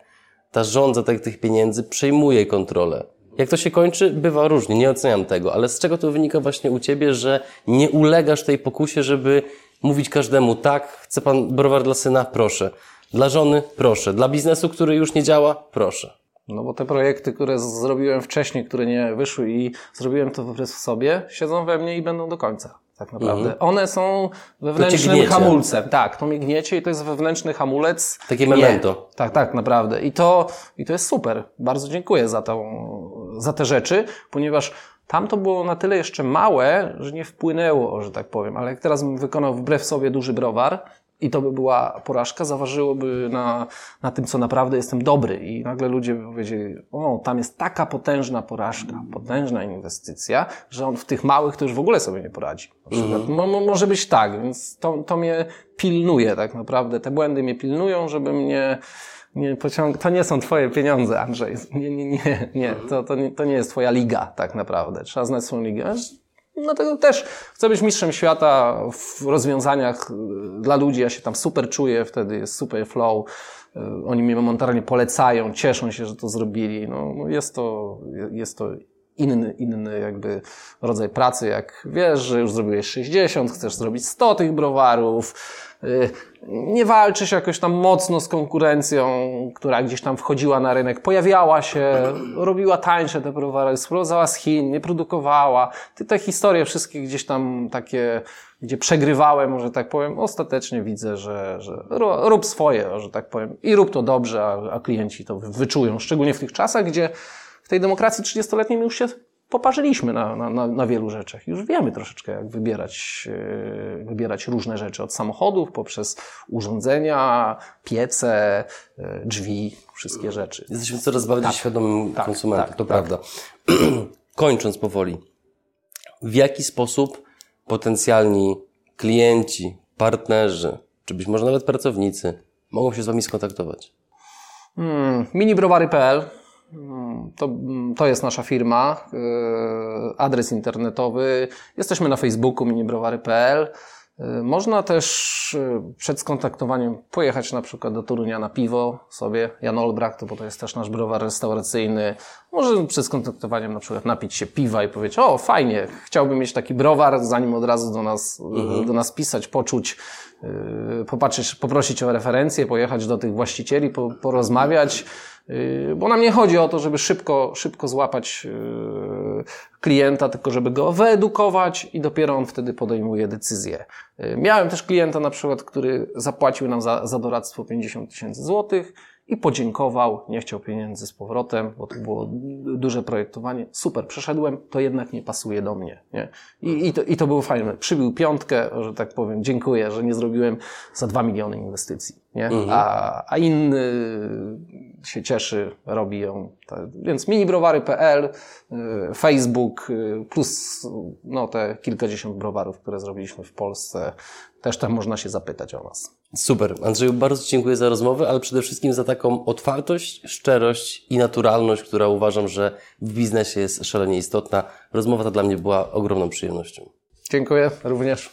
ta żądza tych, tych pieniędzy przejmuje kontrolę. Jak to się kończy, bywa różnie, nie oceniam tego, ale z czego to wynika właśnie u Ciebie, że nie ulegasz tej pokusie, żeby mówić każdemu tak, chce Pan browar dla syna? Proszę. Dla żony? Proszę. Dla biznesu, który już nie działa? Proszę. No bo te projekty, które zrobiłem wcześniej, które nie wyszły i zrobiłem to wbrew sobie, siedzą we mnie i będą do końca. Tak naprawdę. Mhm. One są wewnętrznym hamulcem. Tak, to migniecie i to jest wewnętrzny hamulec. Takie memento. Nie. Tak, tak, naprawdę. I to, i to jest super. Bardzo dziękuję za, tą, za te rzeczy, ponieważ tam to było na tyle jeszcze małe, że nie wpłynęło, że tak powiem. Ale jak teraz bym wykonał wbrew sobie duży browar, i to by była porażka, zaważyłoby na, na tym, co naprawdę jestem dobry. I nagle ludzie by powiedzieli, o, tam jest taka potężna porażka, potężna inwestycja, że on w tych małych to już w ogóle sobie nie poradzi. Mo, może być tak, więc to, to mnie pilnuje tak naprawdę. Te błędy mnie pilnują, żeby mnie nie pociąg... To nie są twoje pieniądze, Andrzej. Nie, nie, nie, nie. To, to, nie, to nie jest twoja liga tak naprawdę. Trzeba znać swoją ligę. Dlatego też chcę być mistrzem świata w rozwiązaniach y, dla ludzi. Ja się tam super czuję, wtedy jest super flow. Y, oni mnie momentalnie polecają, cieszą się, że to zrobili. No, no, jest to, jest to inny, inny jakby rodzaj pracy, jak wiesz, że już zrobiłeś 60, chcesz zrobić 100 tych browarów, Y, nie walczysz jakoś tam mocno z konkurencją, która gdzieś tam wchodziła na rynek, pojawiała się, robiła tańsze te browary, sprowadzała z Chin, nie produkowała. Ty te historie wszystkie gdzieś tam takie, gdzie przegrywałem, może tak powiem, ostatecznie widzę, że, że rób swoje, że tak powiem, i rób to dobrze, a, a klienci to wyczują, szczególnie w tych czasach, gdzie w tej demokracji 30-letniej już się poparzyliśmy na, na, na wielu rzeczach. Już wiemy troszeczkę, jak wybierać, e, wybierać różne rzeczy. Od samochodów, poprzez urządzenia, piece, e, drzwi, wszystkie rzeczy. Jesteśmy coraz bardziej tak. świadomym tak, konsumentem, tak, to tak. prawda. Kończąc powoli, w jaki sposób potencjalni klienci, partnerzy, czy być może nawet pracownicy mogą się z Wami skontaktować? Hmm, minibrowary.pl to, to jest nasza firma, e, adres internetowy. Jesteśmy na Facebooku minibrowary.pl. E, można też e, przed skontaktowaniem pojechać na przykład do Torunia na piwo sobie, Jan Olbracht, bo to jest też nasz browar restauracyjny. Może przed skontaktowaniem na przykład napić się piwa i powiedzieć, o fajnie, chciałbym mieć taki browar, zanim od razu do nas, mhm. do nas pisać, poczuć, popatrzeć, poprosić o referencję, pojechać do tych właścicieli, porozmawiać. Yy, bo nam nie chodzi o to, żeby szybko, szybko złapać yy, klienta, tylko żeby go wyedukować i dopiero on wtedy podejmuje decyzję. Yy, miałem też klienta na przykład, który zapłacił nam za, za doradztwo 50 tysięcy złotych i podziękował, nie chciał pieniędzy z powrotem, bo to było duże projektowanie. Super, przeszedłem, to jednak nie pasuje do mnie. Nie? I, i, to, I to było fajne. Przybił piątkę, że tak powiem, dziękuję, że nie zrobiłem za dwa miliony inwestycji. Nie? Mhm. A, a inny się cieszy, robi ją. Więc minibrowary.pl, y, Facebook, y, plus no, te kilkadziesiąt browarów, które zrobiliśmy w Polsce. Też tam można się zapytać o nas. Super. Andrzeju, bardzo dziękuję za rozmowę, ale przede wszystkim za taką otwartość, szczerość i naturalność, która uważam, że w biznesie jest szalenie istotna. Rozmowa ta dla mnie była ogromną przyjemnością. Dziękuję również.